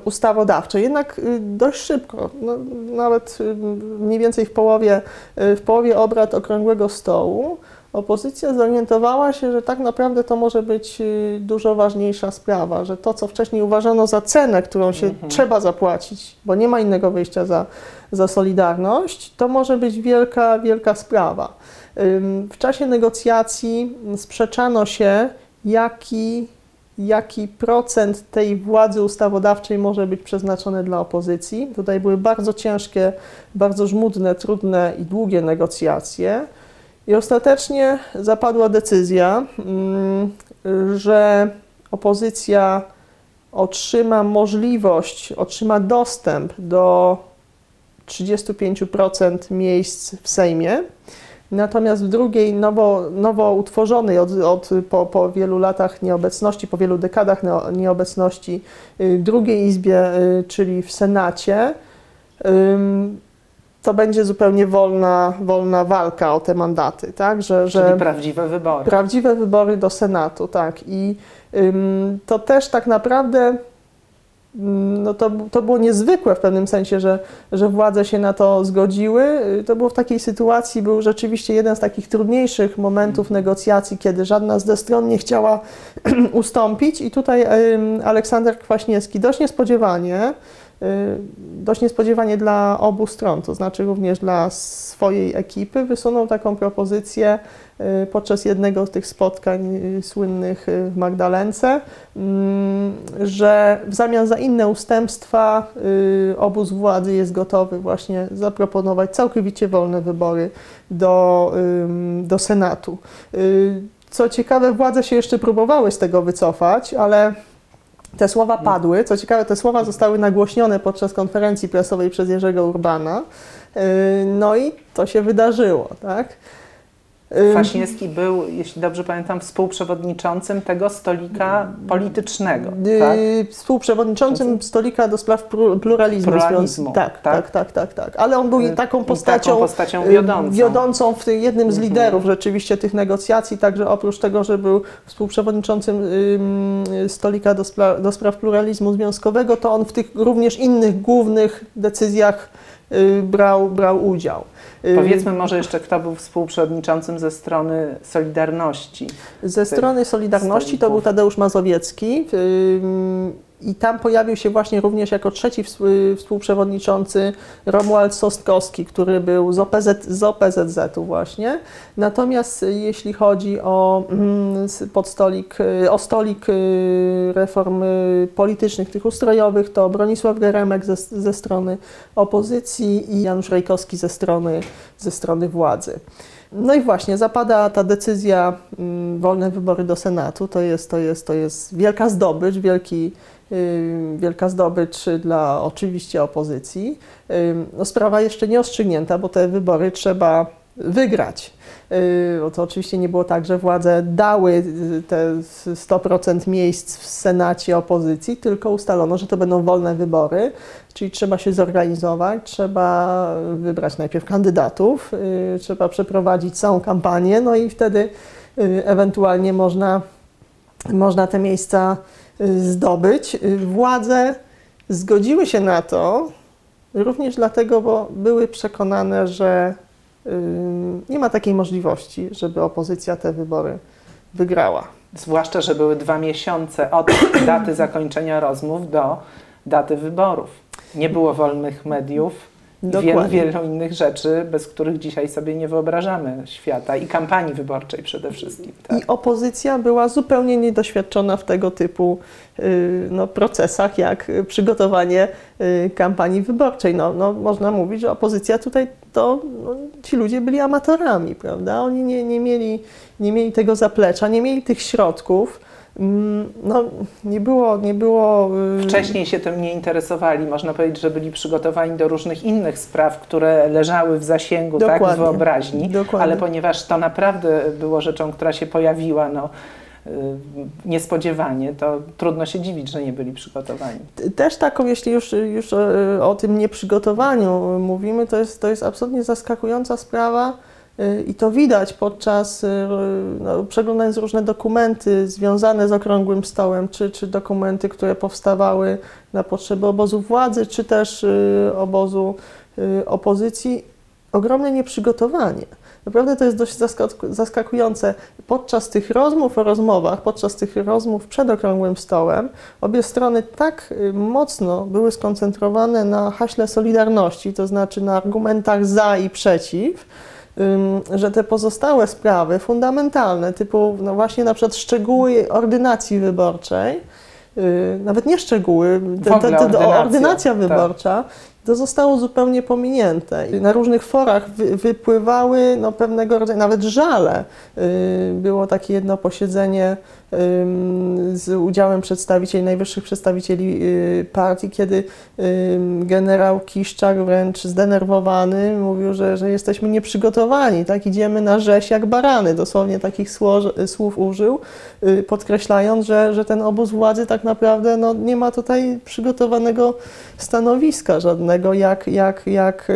ustawodawczej. Jednak y, dość szybko, no, nawet y, mniej więcej w połowie, y, w połowie obrad Okrągłego Stołu, opozycja zorientowała się, że tak naprawdę to może być dużo ważniejsza sprawa, że to, co wcześniej uważano za cenę, którą się Mhm. trzeba zapłacić, bo nie ma innego wyjścia za, za Solidarność, to może być wielka, wielka sprawa. W czasie negocjacji sprzeczano się, jaki jaki procent tej władzy ustawodawczej może być przeznaczony dla opozycji. Tutaj były bardzo ciężkie, bardzo żmudne, trudne i długie negocjacje. I ostatecznie zapadła decyzja, mm, że opozycja otrzyma możliwość, otrzyma dostęp do 35% miejsc w Sejmie. Natomiast w drugiej, nowo, nowo utworzonej od, od, po, po wielu latach nieobecności, po wielu dekadach nieobecności, y, drugiej izbie, y, czyli w Senacie, to będzie zupełnie wolna, wolna walka o te mandaty, tak? Że, że Czyli prawdziwe wybory. prawdziwe wybory do Senatu, tak. I to też tak naprawdę no to, to było niezwykłe w pewnym sensie, że, że władze się na to zgodziły. To było w takiej sytuacji, był rzeczywiście jeden z takich trudniejszych momentów negocjacji, kiedy żadna z stron nie chciała [CLEARS THROAT] ustąpić i tutaj Aleksander Kwaśniewski dość niespodziewanie dość niespodziewanie dla obu stron, to znaczy również dla swojej ekipy, wysunął taką propozycję y, podczas jednego z tych spotkań y, słynnych y, w Magdalence, mm, że w zamian za inne ustępstwa y, obóz władzy jest gotowy właśnie zaproponować całkowicie wolne wybory do, do Senatu. Y, Co ciekawe, władze się jeszcze próbowały z tego wycofać, ale te słowa padły. Co ciekawe, te słowa zostały nagłośnione podczas konferencji prasowej przez Jerzego Urbana. Yy, No i to się wydarzyło, tak? Yy, Kwaśniewski był, jeśli dobrze pamiętam, współprzewodniczącym tego stolika politycznego. yy, Tak? Współprzewodniczącym stolika do spraw plu- pluralizmu. Pluralizmu, tak, tak? tak, tak, tak, tak. Ale on był Yy, taką postacią, taką postacią yy, wiodącą. wiodącą w jednym z Mhm. liderów rzeczywiście tych negocjacji, także oprócz tego, że był współprzewodniczącym ym, stolika do, spra- do spraw pluralizmu związkowego, to on w tych również innych głównych decyzjach y, brał, brał udział. Y, Powiedzmy może jeszcze, kto był współprzewodniczącym ze strony Solidarności. Ze strony Solidarności to był Tadeusz Mazowiecki i tam pojawił się właśnie również jako trzeci y, współprzewodniczący Romuald Sostkowski, który był z, OPZ, z OPZZ-u właśnie. Natomiast y, jeśli chodzi o mm, podstolik, y, o stolik reform politycznych, tych ustrojowych, to Bronisław Geremek ze, ze strony opozycji i Janusz Rejkowski ze strony, ze strony władzy. No i właśnie, zapada ta decyzja, mm, wolne wybory do Senatu, to jest, to jest, to jest wielka zdobycz, wielki, wielka zdobycz dla oczywiście opozycji. Ym, No, sprawa jeszcze nie rozstrzygnięta, bo te wybory trzeba wygrać. Y, Bo to oczywiście nie było tak, że władze dały y, te 100% miejsc w Senacie opozycji, tylko ustalono, że to będą wolne wybory, czyli trzeba się zorganizować, trzeba wybrać najpierw kandydatów, y, trzeba przeprowadzić całą kampanię, no i wtedy y, ewentualnie można, można te miejsca y, zdobyć. Władze zgodziły się na to również dlatego, bo były przekonane, że y, nie ma takiej możliwości, żeby opozycja te wybory wygrała. Zwłaszcza, że były dwa miesiące od daty zakończenia rozmów do daty wyborów. Nie było wolnych mediów, Wielu, wielu innych rzeczy, bez których dzisiaj sobie nie wyobrażamy świata i kampanii wyborczej przede wszystkim. Tak? I opozycja była zupełnie niedoświadczona w tego typu y, no, procesach, jak przygotowanie y, kampanii wyborczej. No, no, można mówić, że opozycja tutaj to no, ci ludzie byli amatorami, prawda? Oni nie, nie, mieli, nie mieli tego zaplecza, nie mieli tych środków. Mm, No, nie było, nie było. y, Wcześniej się tym nie interesowali, można powiedzieć, że byli przygotowani do różnych innych spraw, które leżały w zasięgu tak, Dokładnie. wyobraźni, Dokładnie. ale ponieważ to naprawdę było rzeczą, która się pojawiła no, y, niespodziewanie, to trudno się dziwić, że nie byli przygotowani. Też taką, jeśli już, już e, o tym nieprzygotowaniu mówimy, to jest, to jest absolutnie zaskakująca sprawa i to widać podczas, e, no, przeglądając różne dokumenty związane z Okrągłym Stołem, czy, czy dokumenty, które powstawały na potrzeby obozu władzy, czy też e, obozu e, opozycji, ogromne nieprzygotowanie. Naprawdę to jest dość zaskak- zaskakujące. Podczas tych rozmów o rozmowach, podczas tych rozmów przed Okrągłym Stołem, obie strony tak y, mocno były skoncentrowane na haśle solidarności, to znaczy na argumentach za i przeciw, że te pozostałe sprawy fundamentalne, typu no właśnie na przykład szczegóły ordynacji wyborczej, y, nawet nie szczegóły, te, te, te, ordynacja, ordynacja tak. To zostało zupełnie pominięte. Na różnych forach wy, wypływały no, pewnego rodzaju, nawet żale. Y, Było takie jedno posiedzenie z udziałem przedstawicieli, najwyższych przedstawicieli y, partii, kiedy generał Kiszczak wręcz zdenerwowany mówił, że, że jesteśmy nieprzygotowani, tak? idziemy na rzeź jak barany, dosłownie takich słów użył, y, podkreślając, że, że ten obóz władzy tak naprawdę no, nie ma tutaj przygotowanego stanowiska żadnego, jak, jak, jak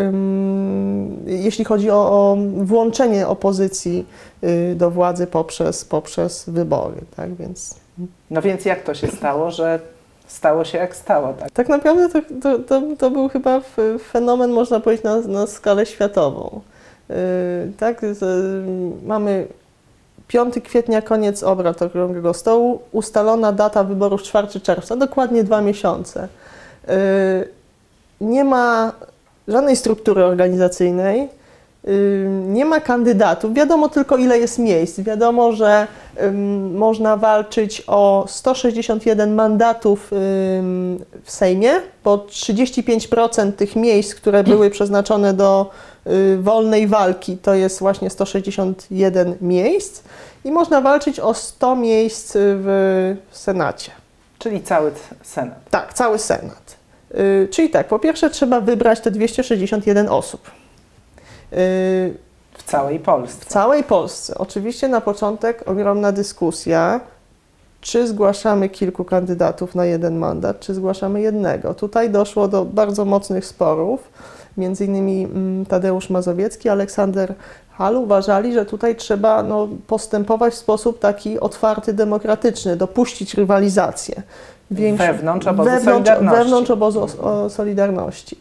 jeśli chodzi o, o włączenie opozycji y, do władzy poprzez, poprzez wybory. Tak? Więc No więc jak to się stało, że stało się jak stało? Tak? tak naprawdę to, to, to, to był chyba fenomen, można powiedzieć, na, na skalę światową. Yy, tak, mamy 5 kwietnia, koniec obrad Okrągłego Stołu, ustalona data wyborów 4 czerwca, dokładnie dwa miesiące. Nie ma żadnej struktury organizacyjnej, yy, nie ma kandydatów, wiadomo tylko ile jest miejsc. Wiadomo, że można walczyć o 161 mandatów w Sejmie, bo 35% tych miejsc, które były [CLEARS THROAT] przeznaczone do y, wolnej walki, to jest właśnie 161 miejsc i można walczyć o 100 miejsc w Senacie. Czyli cały Senat. Tak, cały Senat. Y, czyli tak, po pierwsze trzeba wybrać te 261 osób. Y, W całej Polsce. w całej Polsce. Oczywiście na początek ogromna dyskusja, czy zgłaszamy kilku kandydatów na jeden mandat, czy zgłaszamy jednego. Tutaj doszło do bardzo mocnych sporów. Między innymi mm, Tadeusz Mazowiecki, Aleksander Hal uważali, że tutaj trzeba no, postępować w sposób taki otwarty, demokratyczny, dopuścić rywalizację. Wewnątrz obozu wewnątrz, Solidarności. wewnątrz obozu o, Solidarności.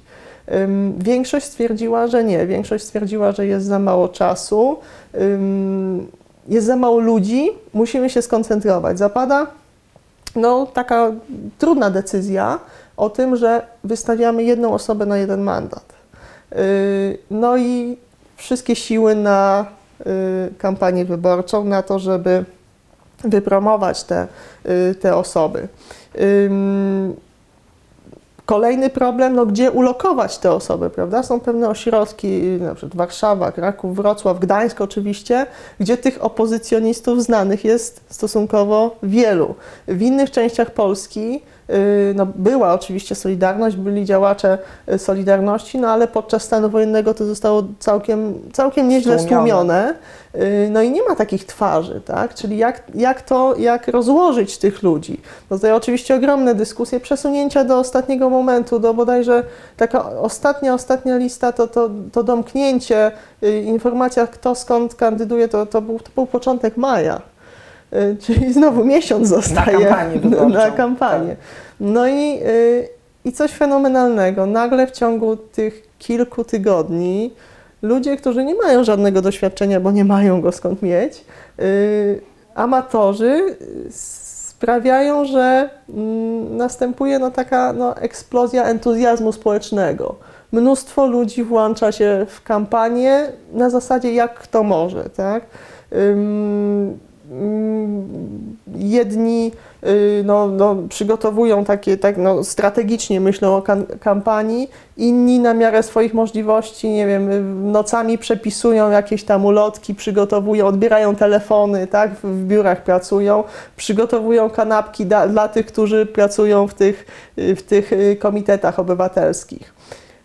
Większość stwierdziła, że nie. Większość stwierdziła, że jest za mało czasu, jest za mało ludzi, musimy się skoncentrować. Zapada no, taka trudna decyzja o tym, że wystawiamy jedną osobę na jeden mandat. Yy, No i wszystkie siły na yy, kampanię wyborczą, na to, żeby wypromować te, yy, te osoby. Kolejny problem, no gdzie ulokować te osoby, prawda? Są pewne ośrodki, na przykład Warszawa, Kraków, Wrocław, Gdańsk oczywiście, gdzie tych opozycjonistów znanych jest stosunkowo wielu. W innych częściach Polski no, była oczywiście Solidarność, byli działacze y, Solidarności, no ale podczas stanu wojennego to zostało całkiem, całkiem nieźle Stłumione. stłumione. Yy, No i nie ma takich twarzy, tak? Czyli jak, jak to, jak rozłożyć tych ludzi? No tutaj oczywiście ogromne dyskusje, przesunięcia do ostatniego momentu, do bodajże taka ostatnia, ostatnia lista, to, to, to domknięcie, informacja kto skąd kandyduje, to, to, był, to był początek maja. Yy, Czyli znowu miesiąc zostaje kampanię wyborczą. na kampanię. No i, yy, i coś fenomenalnego. Nagle w ciągu tych kilku tygodni ludzie, którzy nie mają żadnego doświadczenia, bo nie mają go skąd mieć, yy, amatorzy sprawiają, że mm, następuje no, taka no, eksplozja entuzjazmu społecznego. mnóstwo ludzi włącza się w kampanię na zasadzie jak kto może, tak? Ym, jedni y, no, no, przygotowują takie, tak, no, strategicznie myślą o kampanii, inni na miarę swoich możliwości, nie wiem, y, nocami przepisują jakieś tam ulotki, przygotowują, odbierają telefony, tak, w, biurach pracują, przygotowują kanapki da, dla tych, którzy pracują w tych, y, w tych komitetach obywatelskich.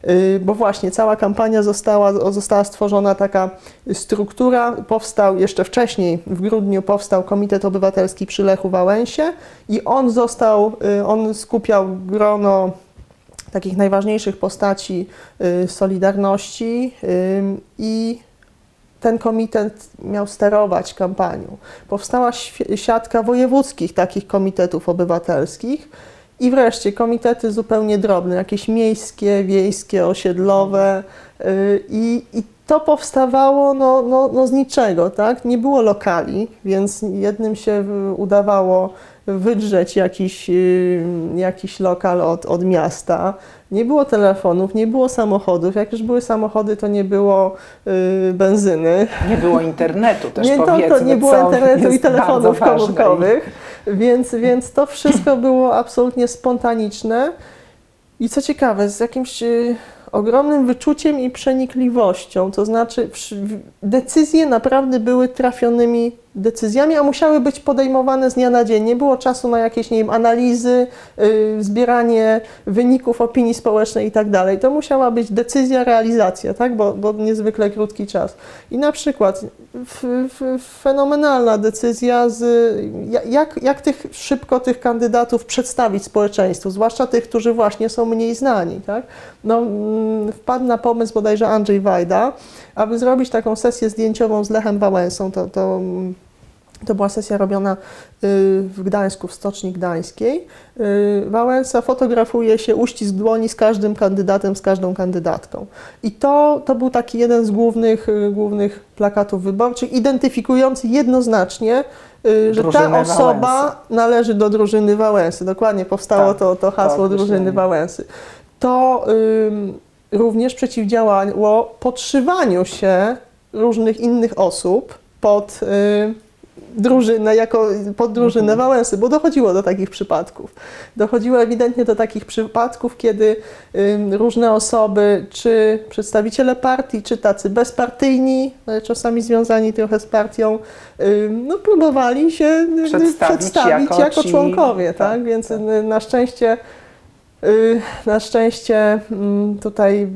Y, Bo właśnie cała kampania została, została stworzona taka struktura. Powstał jeszcze wcześniej, w grudniu powstał Komitet Obywatelski przy Lechu Wałęsie i on został, y, on skupiał grono takich najważniejszych postaci y, Solidarności i ten komitet miał sterować kampanią. Powstała siatka wojewódzkich takich komitetów obywatelskich i wreszcie komitety zupełnie drobne, jakieś miejskie, wiejskie, osiedlowe y, i, i to powstawało no, no, no z niczego, tak? Nie było lokali, więc jednym się udawało wydrzeć jakiś, y, jakiś lokal od, od miasta. Nie było telefonów, nie było samochodów. Jak już były samochody, to nie było y, benzyny. Nie było internetu też Nie, to, to nie było internetu i telefonów komórkowych, więc, więc to wszystko było absolutnie spontaniczne. I co ciekawe, z jakimś y, ogromnym wyczuciem i przenikliwością, to znaczy decyzje naprawdę były trafionymi decyzjami, a musiały być podejmowane z dnia na dzień. Nie było czasu na jakieś, nie wiem, analizy, y, zbieranie wyników opinii społecznej i tak dalej. To musiała być decyzja, realizacja, tak? bo, bo niezwykle krótki czas. I na przykład f, f, fenomenalna decyzja z ja- jak, jak tych, szybko tych kandydatów przedstawić społeczeństwu, zwłaszcza tych, którzy właśnie są mniej znani. Tak? No, mm, wpadł na pomysł bodajże Andrzej Wajda, aby zrobić taką sesję zdjęciową z Lechem Wałęsą. To, to, mm, to była sesja robiona y, w Gdańsku, w Stoczni Gdańskiej. Y, Wałęsa fotografuje się uścisk dłoni z każdym kandydatem, z każdą kandydatką. I to, to był taki jeden z głównych, y, głównych plakatów wyborczych, identyfikujący jednoznacznie, y, że ta Drużynę osoba Wałęsy. należy do drużyny Wałęsy. Dokładnie powstało Tak, to, to hasło to drużyny. Wałęsy. To ym, również przeciwdziałało podszywaniu się różnych innych osób pod y, drużynę, jako pod drużynę Mhm. Wałęsy, bo dochodziło do takich przypadków. Dochodziło ewidentnie do takich przypadków, kiedy różne osoby, czy przedstawiciele partii, czy tacy bezpartyjni, ale czasami związani trochę z partią, no, próbowali się y, Przedstawić przedstawić jako jako, ci- członkowie, tak? tak, Więc tak. y, na szczęście y, na szczęście tutaj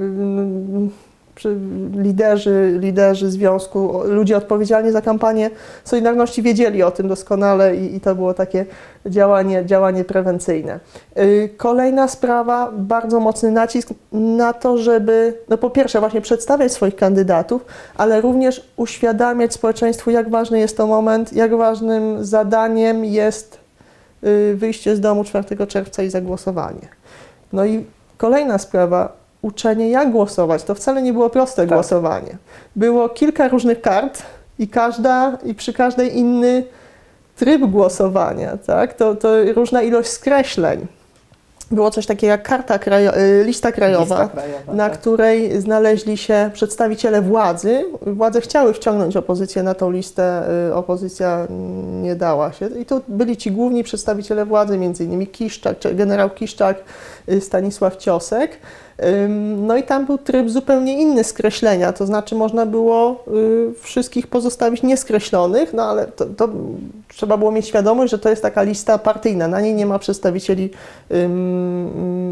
liderzy, liderzy związku, ludzie odpowiedzialni za kampanię Solidarności wiedzieli o tym doskonale i, i to było takie działanie, działanie prewencyjne. Y, Kolejna sprawa, bardzo mocny nacisk na to, żeby no po pierwsze właśnie przedstawiać swoich kandydatów, ale również uświadamiać społeczeństwu, jak ważny jest to moment, jak ważnym zadaniem jest y, wyjście z domu 4 czerwca i zagłosowanie. No i kolejna sprawa, uczenie jak głosować. To wcale nie było proste Tak. głosowanie. Było kilka różnych kart i każda, i przy każdej inny tryb głosowania, tak? To, to różna ilość skreśleń. Było coś takiego jak karta krajo- y, lista krajowa Lista krajowa, na tak. której znaleźli się przedstawiciele władzy. Władze chciały wciągnąć opozycję na tą listę, y, opozycja nie dała się. I tu byli ci główni przedstawiciele władzy, między innymi Kiszczak, generał Kiszczak, y, Stanisław Ciosek. No i tam był tryb zupełnie inny skreślenia, to znaczy można było y, wszystkich pozostawić nieskreślonych, no ale to, to trzeba było mieć świadomość, że to jest taka lista partyjna, na niej nie ma przedstawicieli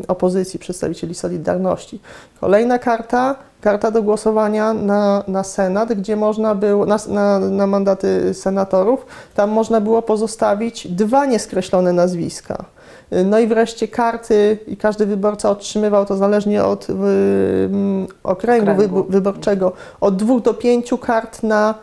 opozycji, przedstawicieli Solidarności. Kolejna karta, karta do głosowania na, na Senat, gdzie można było, na, na, na mandaty senatorów, tam można było pozostawić dwa nieskreślone nazwiska. No i wreszcie karty i każdy wyborca otrzymywał to zależnie od y, mm, okręgu, Okręgu. wybo- wyborczego od dwóch do pięciu kart na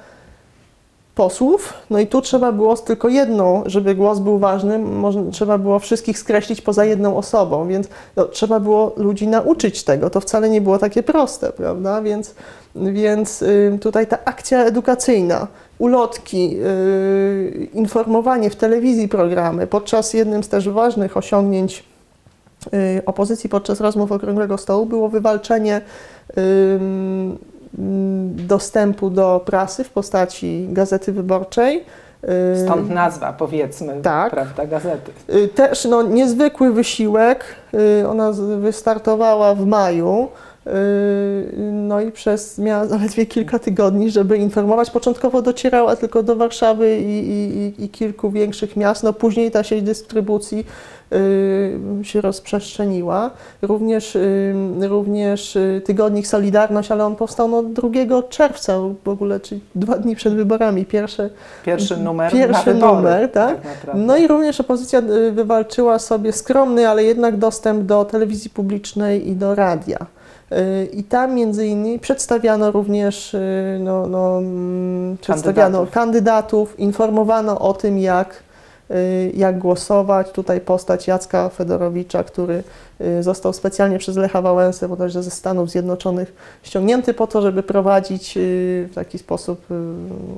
posłów. No i tu trzeba było tylko jedną, żeby głos był ważny, można, trzeba było wszystkich skreślić poza jedną osobą, więc no, trzeba było ludzi nauczyć tego. To wcale nie było takie proste, prawda? Więc, więc y, tutaj ta akcja edukacyjna, ulotki, y, informowanie w telewizji programy, podczas jednym z też ważnych osiągnięć y, opozycji podczas rozmów Okrągłego Stołu było wywalczenie dostępu do prasy w postaci Gazety Wyborczej. Y, Stąd nazwa, powiedzmy, Tak. prawda, gazety. Y, Też no, niezwykły wysiłek. Y, Ona wystartowała w maju. Y, No i przez miała zaledwie kilka tygodni, żeby informować. Początkowo docierała tylko do Warszawy i, i, i- kilku większych miast. No później ta sieć dystrybucji y, się rozprzestrzeniła. Również, y, również tygodnik Solidarność, ale on powstał no, 2 czerwca w ogóle, czyli dwa dni przed wyborami. Pierwsze Pierwszy numer Pierwszy numer, tak? naprawdę. no i również opozycja wywalczyła sobie skromny, ale jednak dostęp do telewizji publicznej i do radia. Y, I tam między innymi przedstawiano również, y, no, no, mm, przedstawiano kandydatów, informowano o tym, jak, y, jak głosować. Tutaj postać Jacka Fedorowicza, który został specjalnie przez Lecha Wałęsę, bodajże ze Stanów Zjednoczonych, ściągnięty po to, żeby prowadzić w taki sposób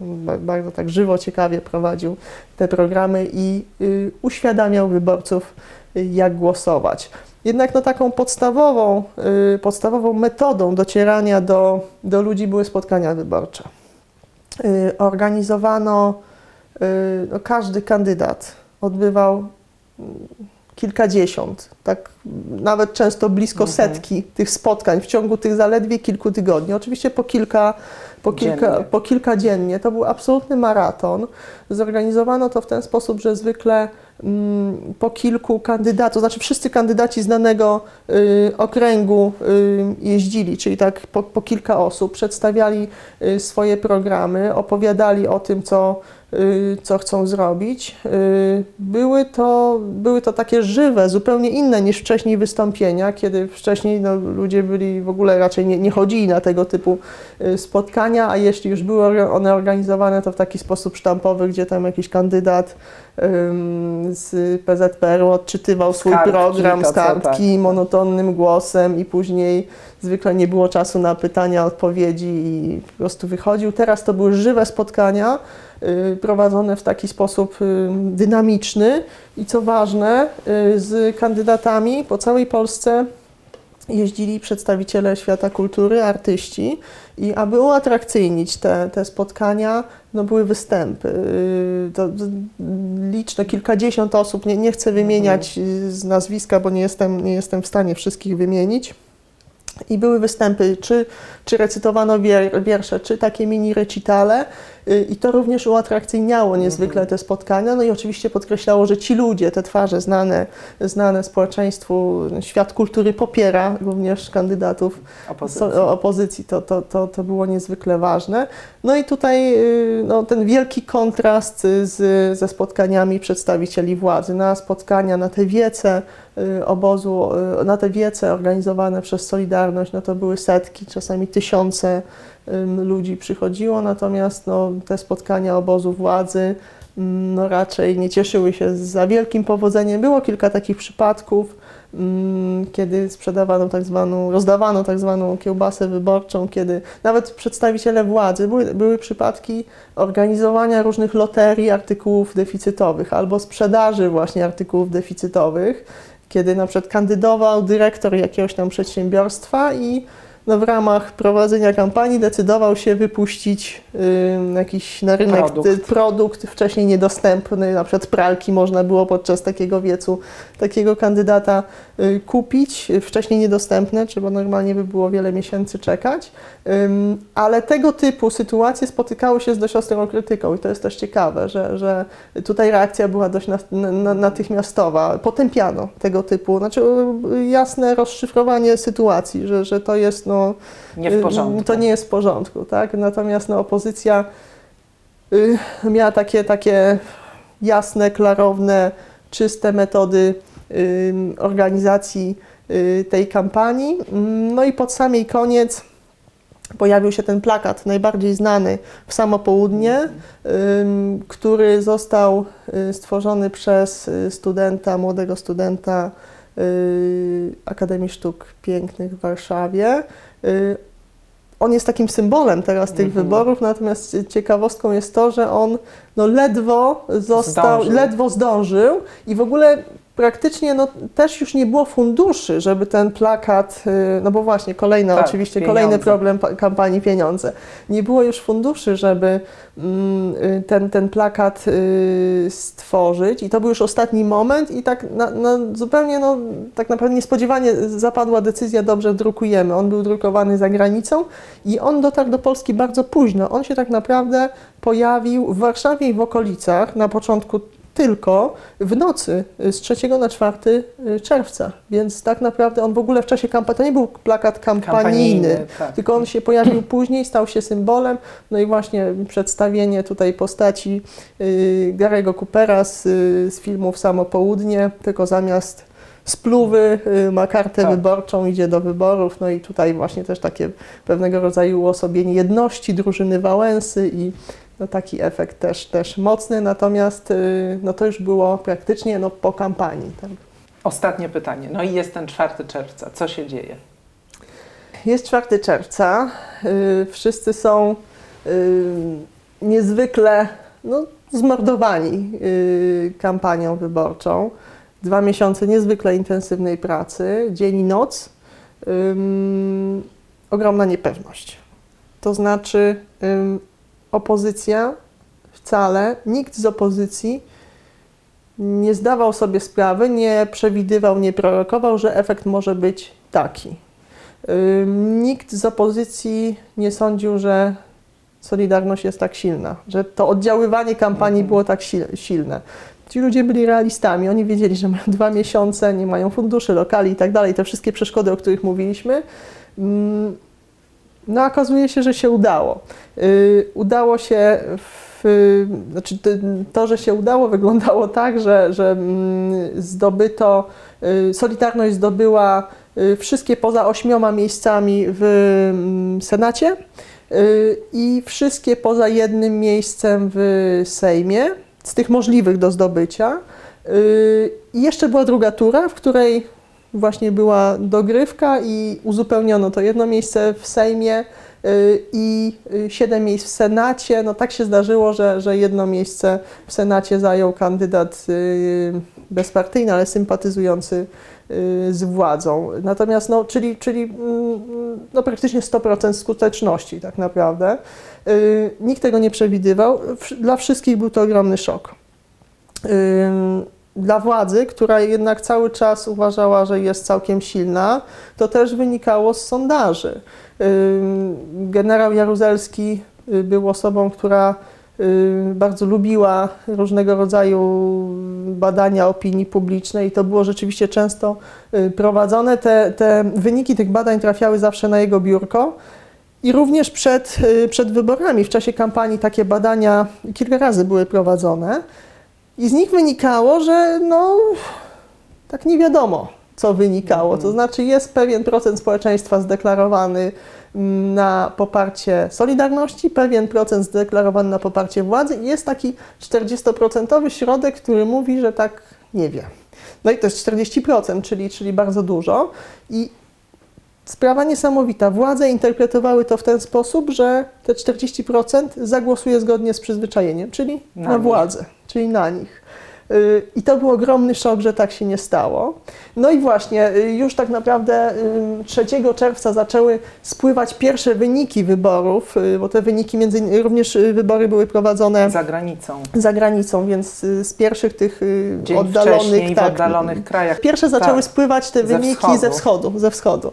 ba- bardzo tak żywo, ciekawie prowadził te programy i uświadamiał wyborców, jak głosować. Jednak no, taką podstawową, y, podstawową metodą docierania do, do ludzi były spotkania wyborcze. Y, Organizowano, y, no, każdy kandydat odbywał mm, kilkadziesiąt, tak nawet często blisko Mhm. setki tych spotkań w ciągu tych zaledwie kilku tygodni. Oczywiście po kilka, po kilka, Dziennie. po kilka dziennie. To był absolutny maraton. Zorganizowano to w ten sposób, że zwykle po kilku kandydatów, znaczy wszyscy kandydaci z danego y, okręgu y, jeździli, czyli tak po, po kilka osób, przedstawiali y, swoje programy, opowiadali o tym, co, co chcą zrobić. Y, były, to, były to takie żywe, zupełnie inne niż wcześniej wystąpienia, kiedy wcześniej no, ludzie byli w ogóle raczej nie, nie chodzili na tego typu y, spotkania, a jeśli już były one organizowane, to w taki sposób sztampowy, gdzie tam jakiś kandydat z PZPR-u odczytywał swój kartki, program z co, kartki tak. monotonnym głosem i później zwykle nie było czasu na pytania, odpowiedzi i po prostu wychodził. Teraz to były żywe spotkania y, prowadzone w taki sposób y, dynamiczny i co ważne, y, z kandydatami po całej Polsce jeździli przedstawiciele świata kultury, artyści i aby uatrakcyjnić te, te spotkania, no były występy. To, liczne, kilkadziesiąt osób, nie, nie chcę wymieniać z nazwiska, bo nie jestem, nie jestem w stanie wszystkich wymienić. I były występy, czy, czy recytowano wier, wiersze, czy takie mini recitale. Yy, I to również uatrakcyjniało niezwykle te spotkania. No i oczywiście podkreślało, że ci ludzie, te twarze znane, znane społeczeństwu, świat kultury popiera również kandydatów Opozycji. opozycji. To, to, to, to było niezwykle ważne. No i tutaj y, no, ten wielki kontrast y, z, ze spotkaniami przedstawicieli władzy. Na spotkania, na te wiece y, obozu, y, na te wiece organizowane przez Solidarność, no to były setki, czasami tysiące ludzi przychodziło, natomiast no, te spotkania obozu władzy no, raczej nie cieszyły się za wielkim powodzeniem. Było kilka takich przypadków, kiedy sprzedawano tak zwaną, rozdawano tak zwaną kiełbasę wyborczą, kiedy nawet przedstawiciele władzy, były, były przypadki organizowania różnych loterii artykułów deficytowych albo sprzedaży właśnie artykułów deficytowych, kiedy na przykład kandydował dyrektor jakiegoś tam przedsiębiorstwa i no, w ramach prowadzenia kampanii decydował się wypuścić ym, jakiś na rynek Produkt. produkt. wcześniej niedostępny, na przykład pralki można było podczas takiego wiecu takiego kandydata y, kupić, y, wcześniej niedostępne, trzeba normalnie by było wiele miesięcy czekać, Ym, ale tego typu sytuacje spotykały się z dość ostrą krytyką i to jest też ciekawe, że, że tutaj reakcja była dość na, na, natychmiastowa, potępiano tego typu, znaczy y, jasne rozszyfrowanie sytuacji, że, że to jest no, Nie w porządku. Y, To nie jest w porządku, tak? Natomiast no, opozycja y, miała takie, takie jasne, klarowne, czyste metody organizacji y, tej kampanii. No i pod samej koniec pojawił się ten plakat, najbardziej znany w samo południe, który został stworzony przez studenta, młodego studenta Akademii Sztuk Pięknych w Warszawie. Y, On jest takim symbolem teraz tych Mhm. wyborów, natomiast ciekawostką jest to, że on no, ledwo został, Zdążył. ledwo zdążył i w ogóle praktycznie no, też już nie było funduszy, żeby ten plakat, y, no bo właśnie kolejny, Tak, oczywiście pieniądze. kolejny problem pa- kampanii pieniądze. Nie było już funduszy, żeby mm, y, ten, ten plakat y, stworzyć i to był już ostatni moment i tak na, na zupełnie no, tak naprawdę niespodziewanie zapadła decyzja, dobrze drukujemy. On był drukowany za granicą i on dotarł do Polski bardzo późno. On się tak naprawdę pojawił w Warszawie i w okolicach na początku tylko w nocy y, z 3 na 4 y, czerwca. Więc tak naprawdę on w ogóle w czasie kampanii, to nie był plakat kampanijny, tak. tylko on się pojawił [CLEARS THROAT] później, stał się symbolem. No i właśnie przedstawienie tutaj postaci y, Gary'ego Coopera z, z filmów Samo Południe, tylko zamiast spluwy ma kartę Tak. wyborczą, idzie do wyborów. No i tutaj właśnie też takie pewnego rodzaju uosobienie jedności drużyny Wałęsy i no taki efekt też, też mocny, natomiast y, no to już było praktycznie no, po kampanii. Tak. Ostatnie pytanie. No i jest ten 4 czerwca. Co się dzieje? Jest 4 czerwca, y, wszyscy są y, niezwykle no, zmordowani kampanią wyborczą. Dwa miesiące niezwykle intensywnej pracy, dzień i noc, ogromna niepewność. To znaczy, opozycja wcale, nikt z opozycji nie zdawał sobie sprawy, nie przewidywał, nie prorokował, że efekt może być taki. Nikt z opozycji nie sądził, że Solidarność jest tak silna, że to oddziaływanie kampanii Mhm. było tak sil- silne. Ci ludzie byli realistami, oni wiedzieli, że mają dwa miesiące, nie mają funduszy, lokali i tak dalej, te wszystkie przeszkody, o których mówiliśmy. No, okazuje się, że się udało. Yy, udało się w, znaczy to, że się udało, wyglądało tak, że, że mm, zdobyto, yy, Solidarność zdobyła y, wszystkie poza ośmioma miejscami w mm, Senacie y, i wszystkie poza jednym miejscem w Sejmie, z tych możliwych do zdobycia. Y, I jeszcze była druga tura, w której właśnie była dogrywka i uzupełniono to jedno miejsce w Sejmie y, i y, siedem miejsc w Senacie. No tak się zdarzyło, że, że jedno miejsce w Senacie zajął kandydat y, bezpartyjny, ale sympatyzujący z władzą. Natomiast, no, czyli, czyli mm, no, praktycznie 100% skuteczności tak naprawdę. Nikt tego nie przewidywał. Dla wszystkich był to ogromny szok. Dla władzy, która jednak cały czas uważała, że jest całkiem silna, to też wynikało z sondaży. Generał Jaruzelski y, był osobą, która y, bardzo lubiła różnego rodzaju badania opinii publicznej i to było rzeczywiście często y, prowadzone. Te, te wyniki tych badań trafiały zawsze na jego biurko. I również przed, przed wyborami, w czasie kampanii, takie badania kilka razy były prowadzone. I z nich wynikało, że no, tak nie wiadomo, co wynikało. To znaczy, jest pewien procent społeczeństwa zdeklarowany mm, na poparcie Solidarności, pewien procent zdeklarowany na poparcie władzy i jest taki 40% środek, który mówi, że tak nie wie. No i to jest 40%, czyli, czyli bardzo dużo. I Sprawa niesamowita. Władze interpretowały to w ten sposób, że te 40% zagłosuje zgodnie z przyzwyczajeniem, czyli Na na, władzę, czyli na nich. Y, I to był ogromny szok, że tak się nie stało. No i właśnie, y, już tak naprawdę y, 3 czerwca zaczęły spływać pierwsze wyniki wyborów, y, bo te wyniki między innymi, również y, wybory były prowadzone Za granicą. za granicą, więc y, z pierwszych tych y, Dzień oddalonych, tak, oddalonych krajach. Pierwsze zaczęły Tak. spływać te wyniki wschodu. ze wschodu, ze wschodu.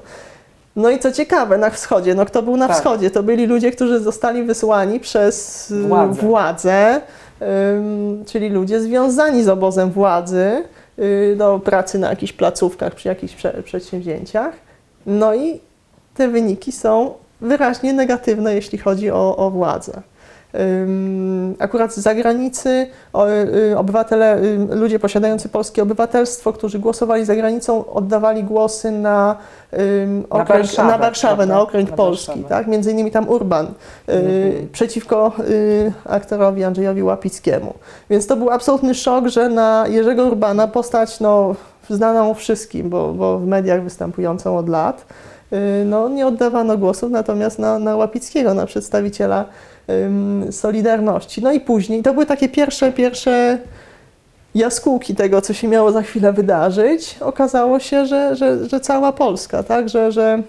No i co ciekawe, na wschodzie, no kto był na Tak. wschodzie? To byli ludzie, którzy zostali wysłani przez y, Władzę. władzę, czyli ludzie związani z obozem władzy y, do pracy na jakichś placówkach, przy jakichś prze, przedsięwzięciach. No i te wyniki są wyraźnie negatywne, jeśli chodzi o, o władzę. Akurat z zagranicy y, obywatele, ludzie posiadający polskie obywatelstwo, którzy głosowali za granicą, oddawali głosy na, ym, Na okręg, Warszawę, na Warszawę, na okręg Na polski, Warszawę. tak? Między innymi tam Urban y, Mhm. przeciwko y, aktorowi Andrzejowi Łapickiemu. Więc to był absolutny szok, że na Jerzego Urbana postać no, znaną wszystkim, bo, bo w mediach występującą od lat, no, nie oddawano głosów, natomiast na, na Łapickiego, na przedstawiciela Solidarności. No i później, to były takie pierwsze, pierwsze jaskółki tego, co się miało za chwilę wydarzyć, okazało się, że, że, że cała Polska, tak, że, że,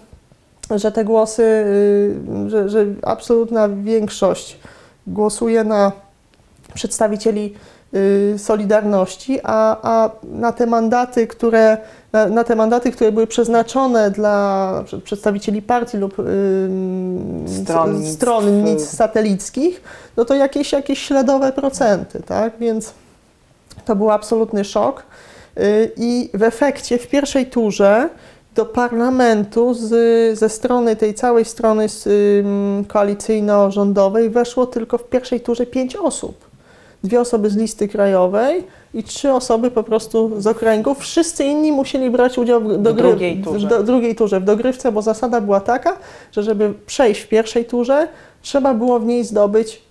że te głosy, y, że, że absolutna większość głosuje na przedstawicieli Solidarności, a, a na te mandaty, które na, na te mandaty, które były przeznaczone dla przedstawicieli partii lub Stronnictw. stronnic satelickich, no to jakieś, jakieś śladowe procenty, tak? Więc to był absolutny szok. Y, I w efekcie w pierwszej turze do parlamentu z, ze strony tej całej strony koalicyjno-rządowej weszło tylko w pierwszej turze pięć osób. Dwie osoby z listy krajowej i trzy osoby po prostu z okręgów. Wszyscy inni musieli brać udział w, W drugiej turze. w do, drugiej turze, w dogrywce, bo zasada była taka, że żeby przejść w pierwszej turze, trzeba było w niej zdobyć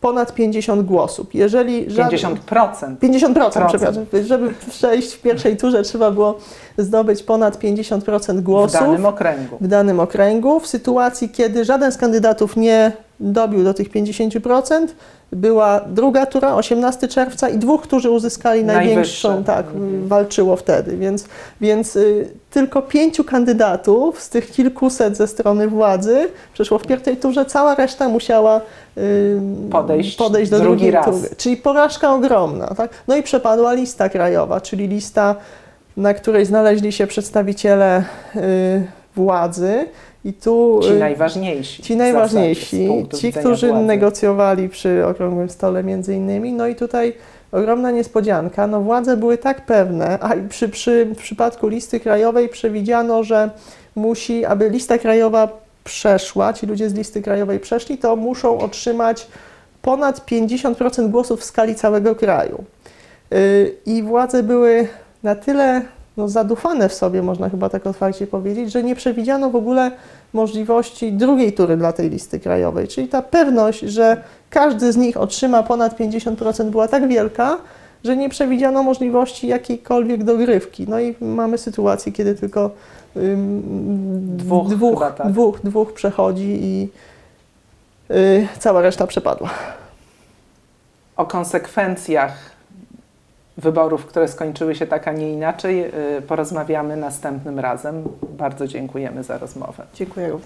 ponad 50 głosów. Jeżeli żaden- 50%. 50%, Procent. przepraszam. Żeby przejść w pierwszej turze, trzeba było zdobyć ponad 50% W głosów danym okręgu. w danym okręgu. W sytuacji, kiedy żaden z kandydatów nie dobił do tych 50%, była druga tura, 18 czerwca i dwóch, którzy uzyskali największą, Najwyższe. tak, Mhm. walczyło wtedy. Więc, więc y, tylko pięciu kandydatów z tych kilkuset ze strony władzy przeszło w pierwszej turze, cała reszta musiała y, Podejść podejść do drugi drugiej raz. tury. Czyli porażka ogromna. Tak? No i przepadła lista krajowa, czyli lista, na której znaleźli się przedstawiciele y, władzy. I tu Ci y, najważniejsi. ci najważniejsi, ci, którzy władzy. negocjowali przy okrągłym stole między innymi. No i tutaj ogromna niespodzianka. No władze były tak pewne, a przy, przy, w przypadku listy krajowej przewidziano, że musi, aby lista krajowa przeszła, ci ludzie z listy krajowej przeszli, to muszą otrzymać ponad 50% głosów w skali całego kraju. Yy, I władze były na tyle no, zadufane w sobie, można chyba tak otwarcie powiedzieć, że nie przewidziano w ogóle możliwości drugiej tury dla tej listy krajowej. Czyli ta pewność, że każdy z nich otrzyma ponad 50% była tak wielka, że nie przewidziano możliwości jakiejkolwiek dogrywki. No i mamy sytuację, kiedy tylko ym, Dwóch dwóch, chyba, tak. dwóch, dwóch przechodzi i y, cała reszta przepadła. O konsekwencjach wyborów, które skończyły się tak, a nie inaczej, y, porozmawiamy następnym razem. Bardzo dziękujemy za rozmowę. Dziękuję.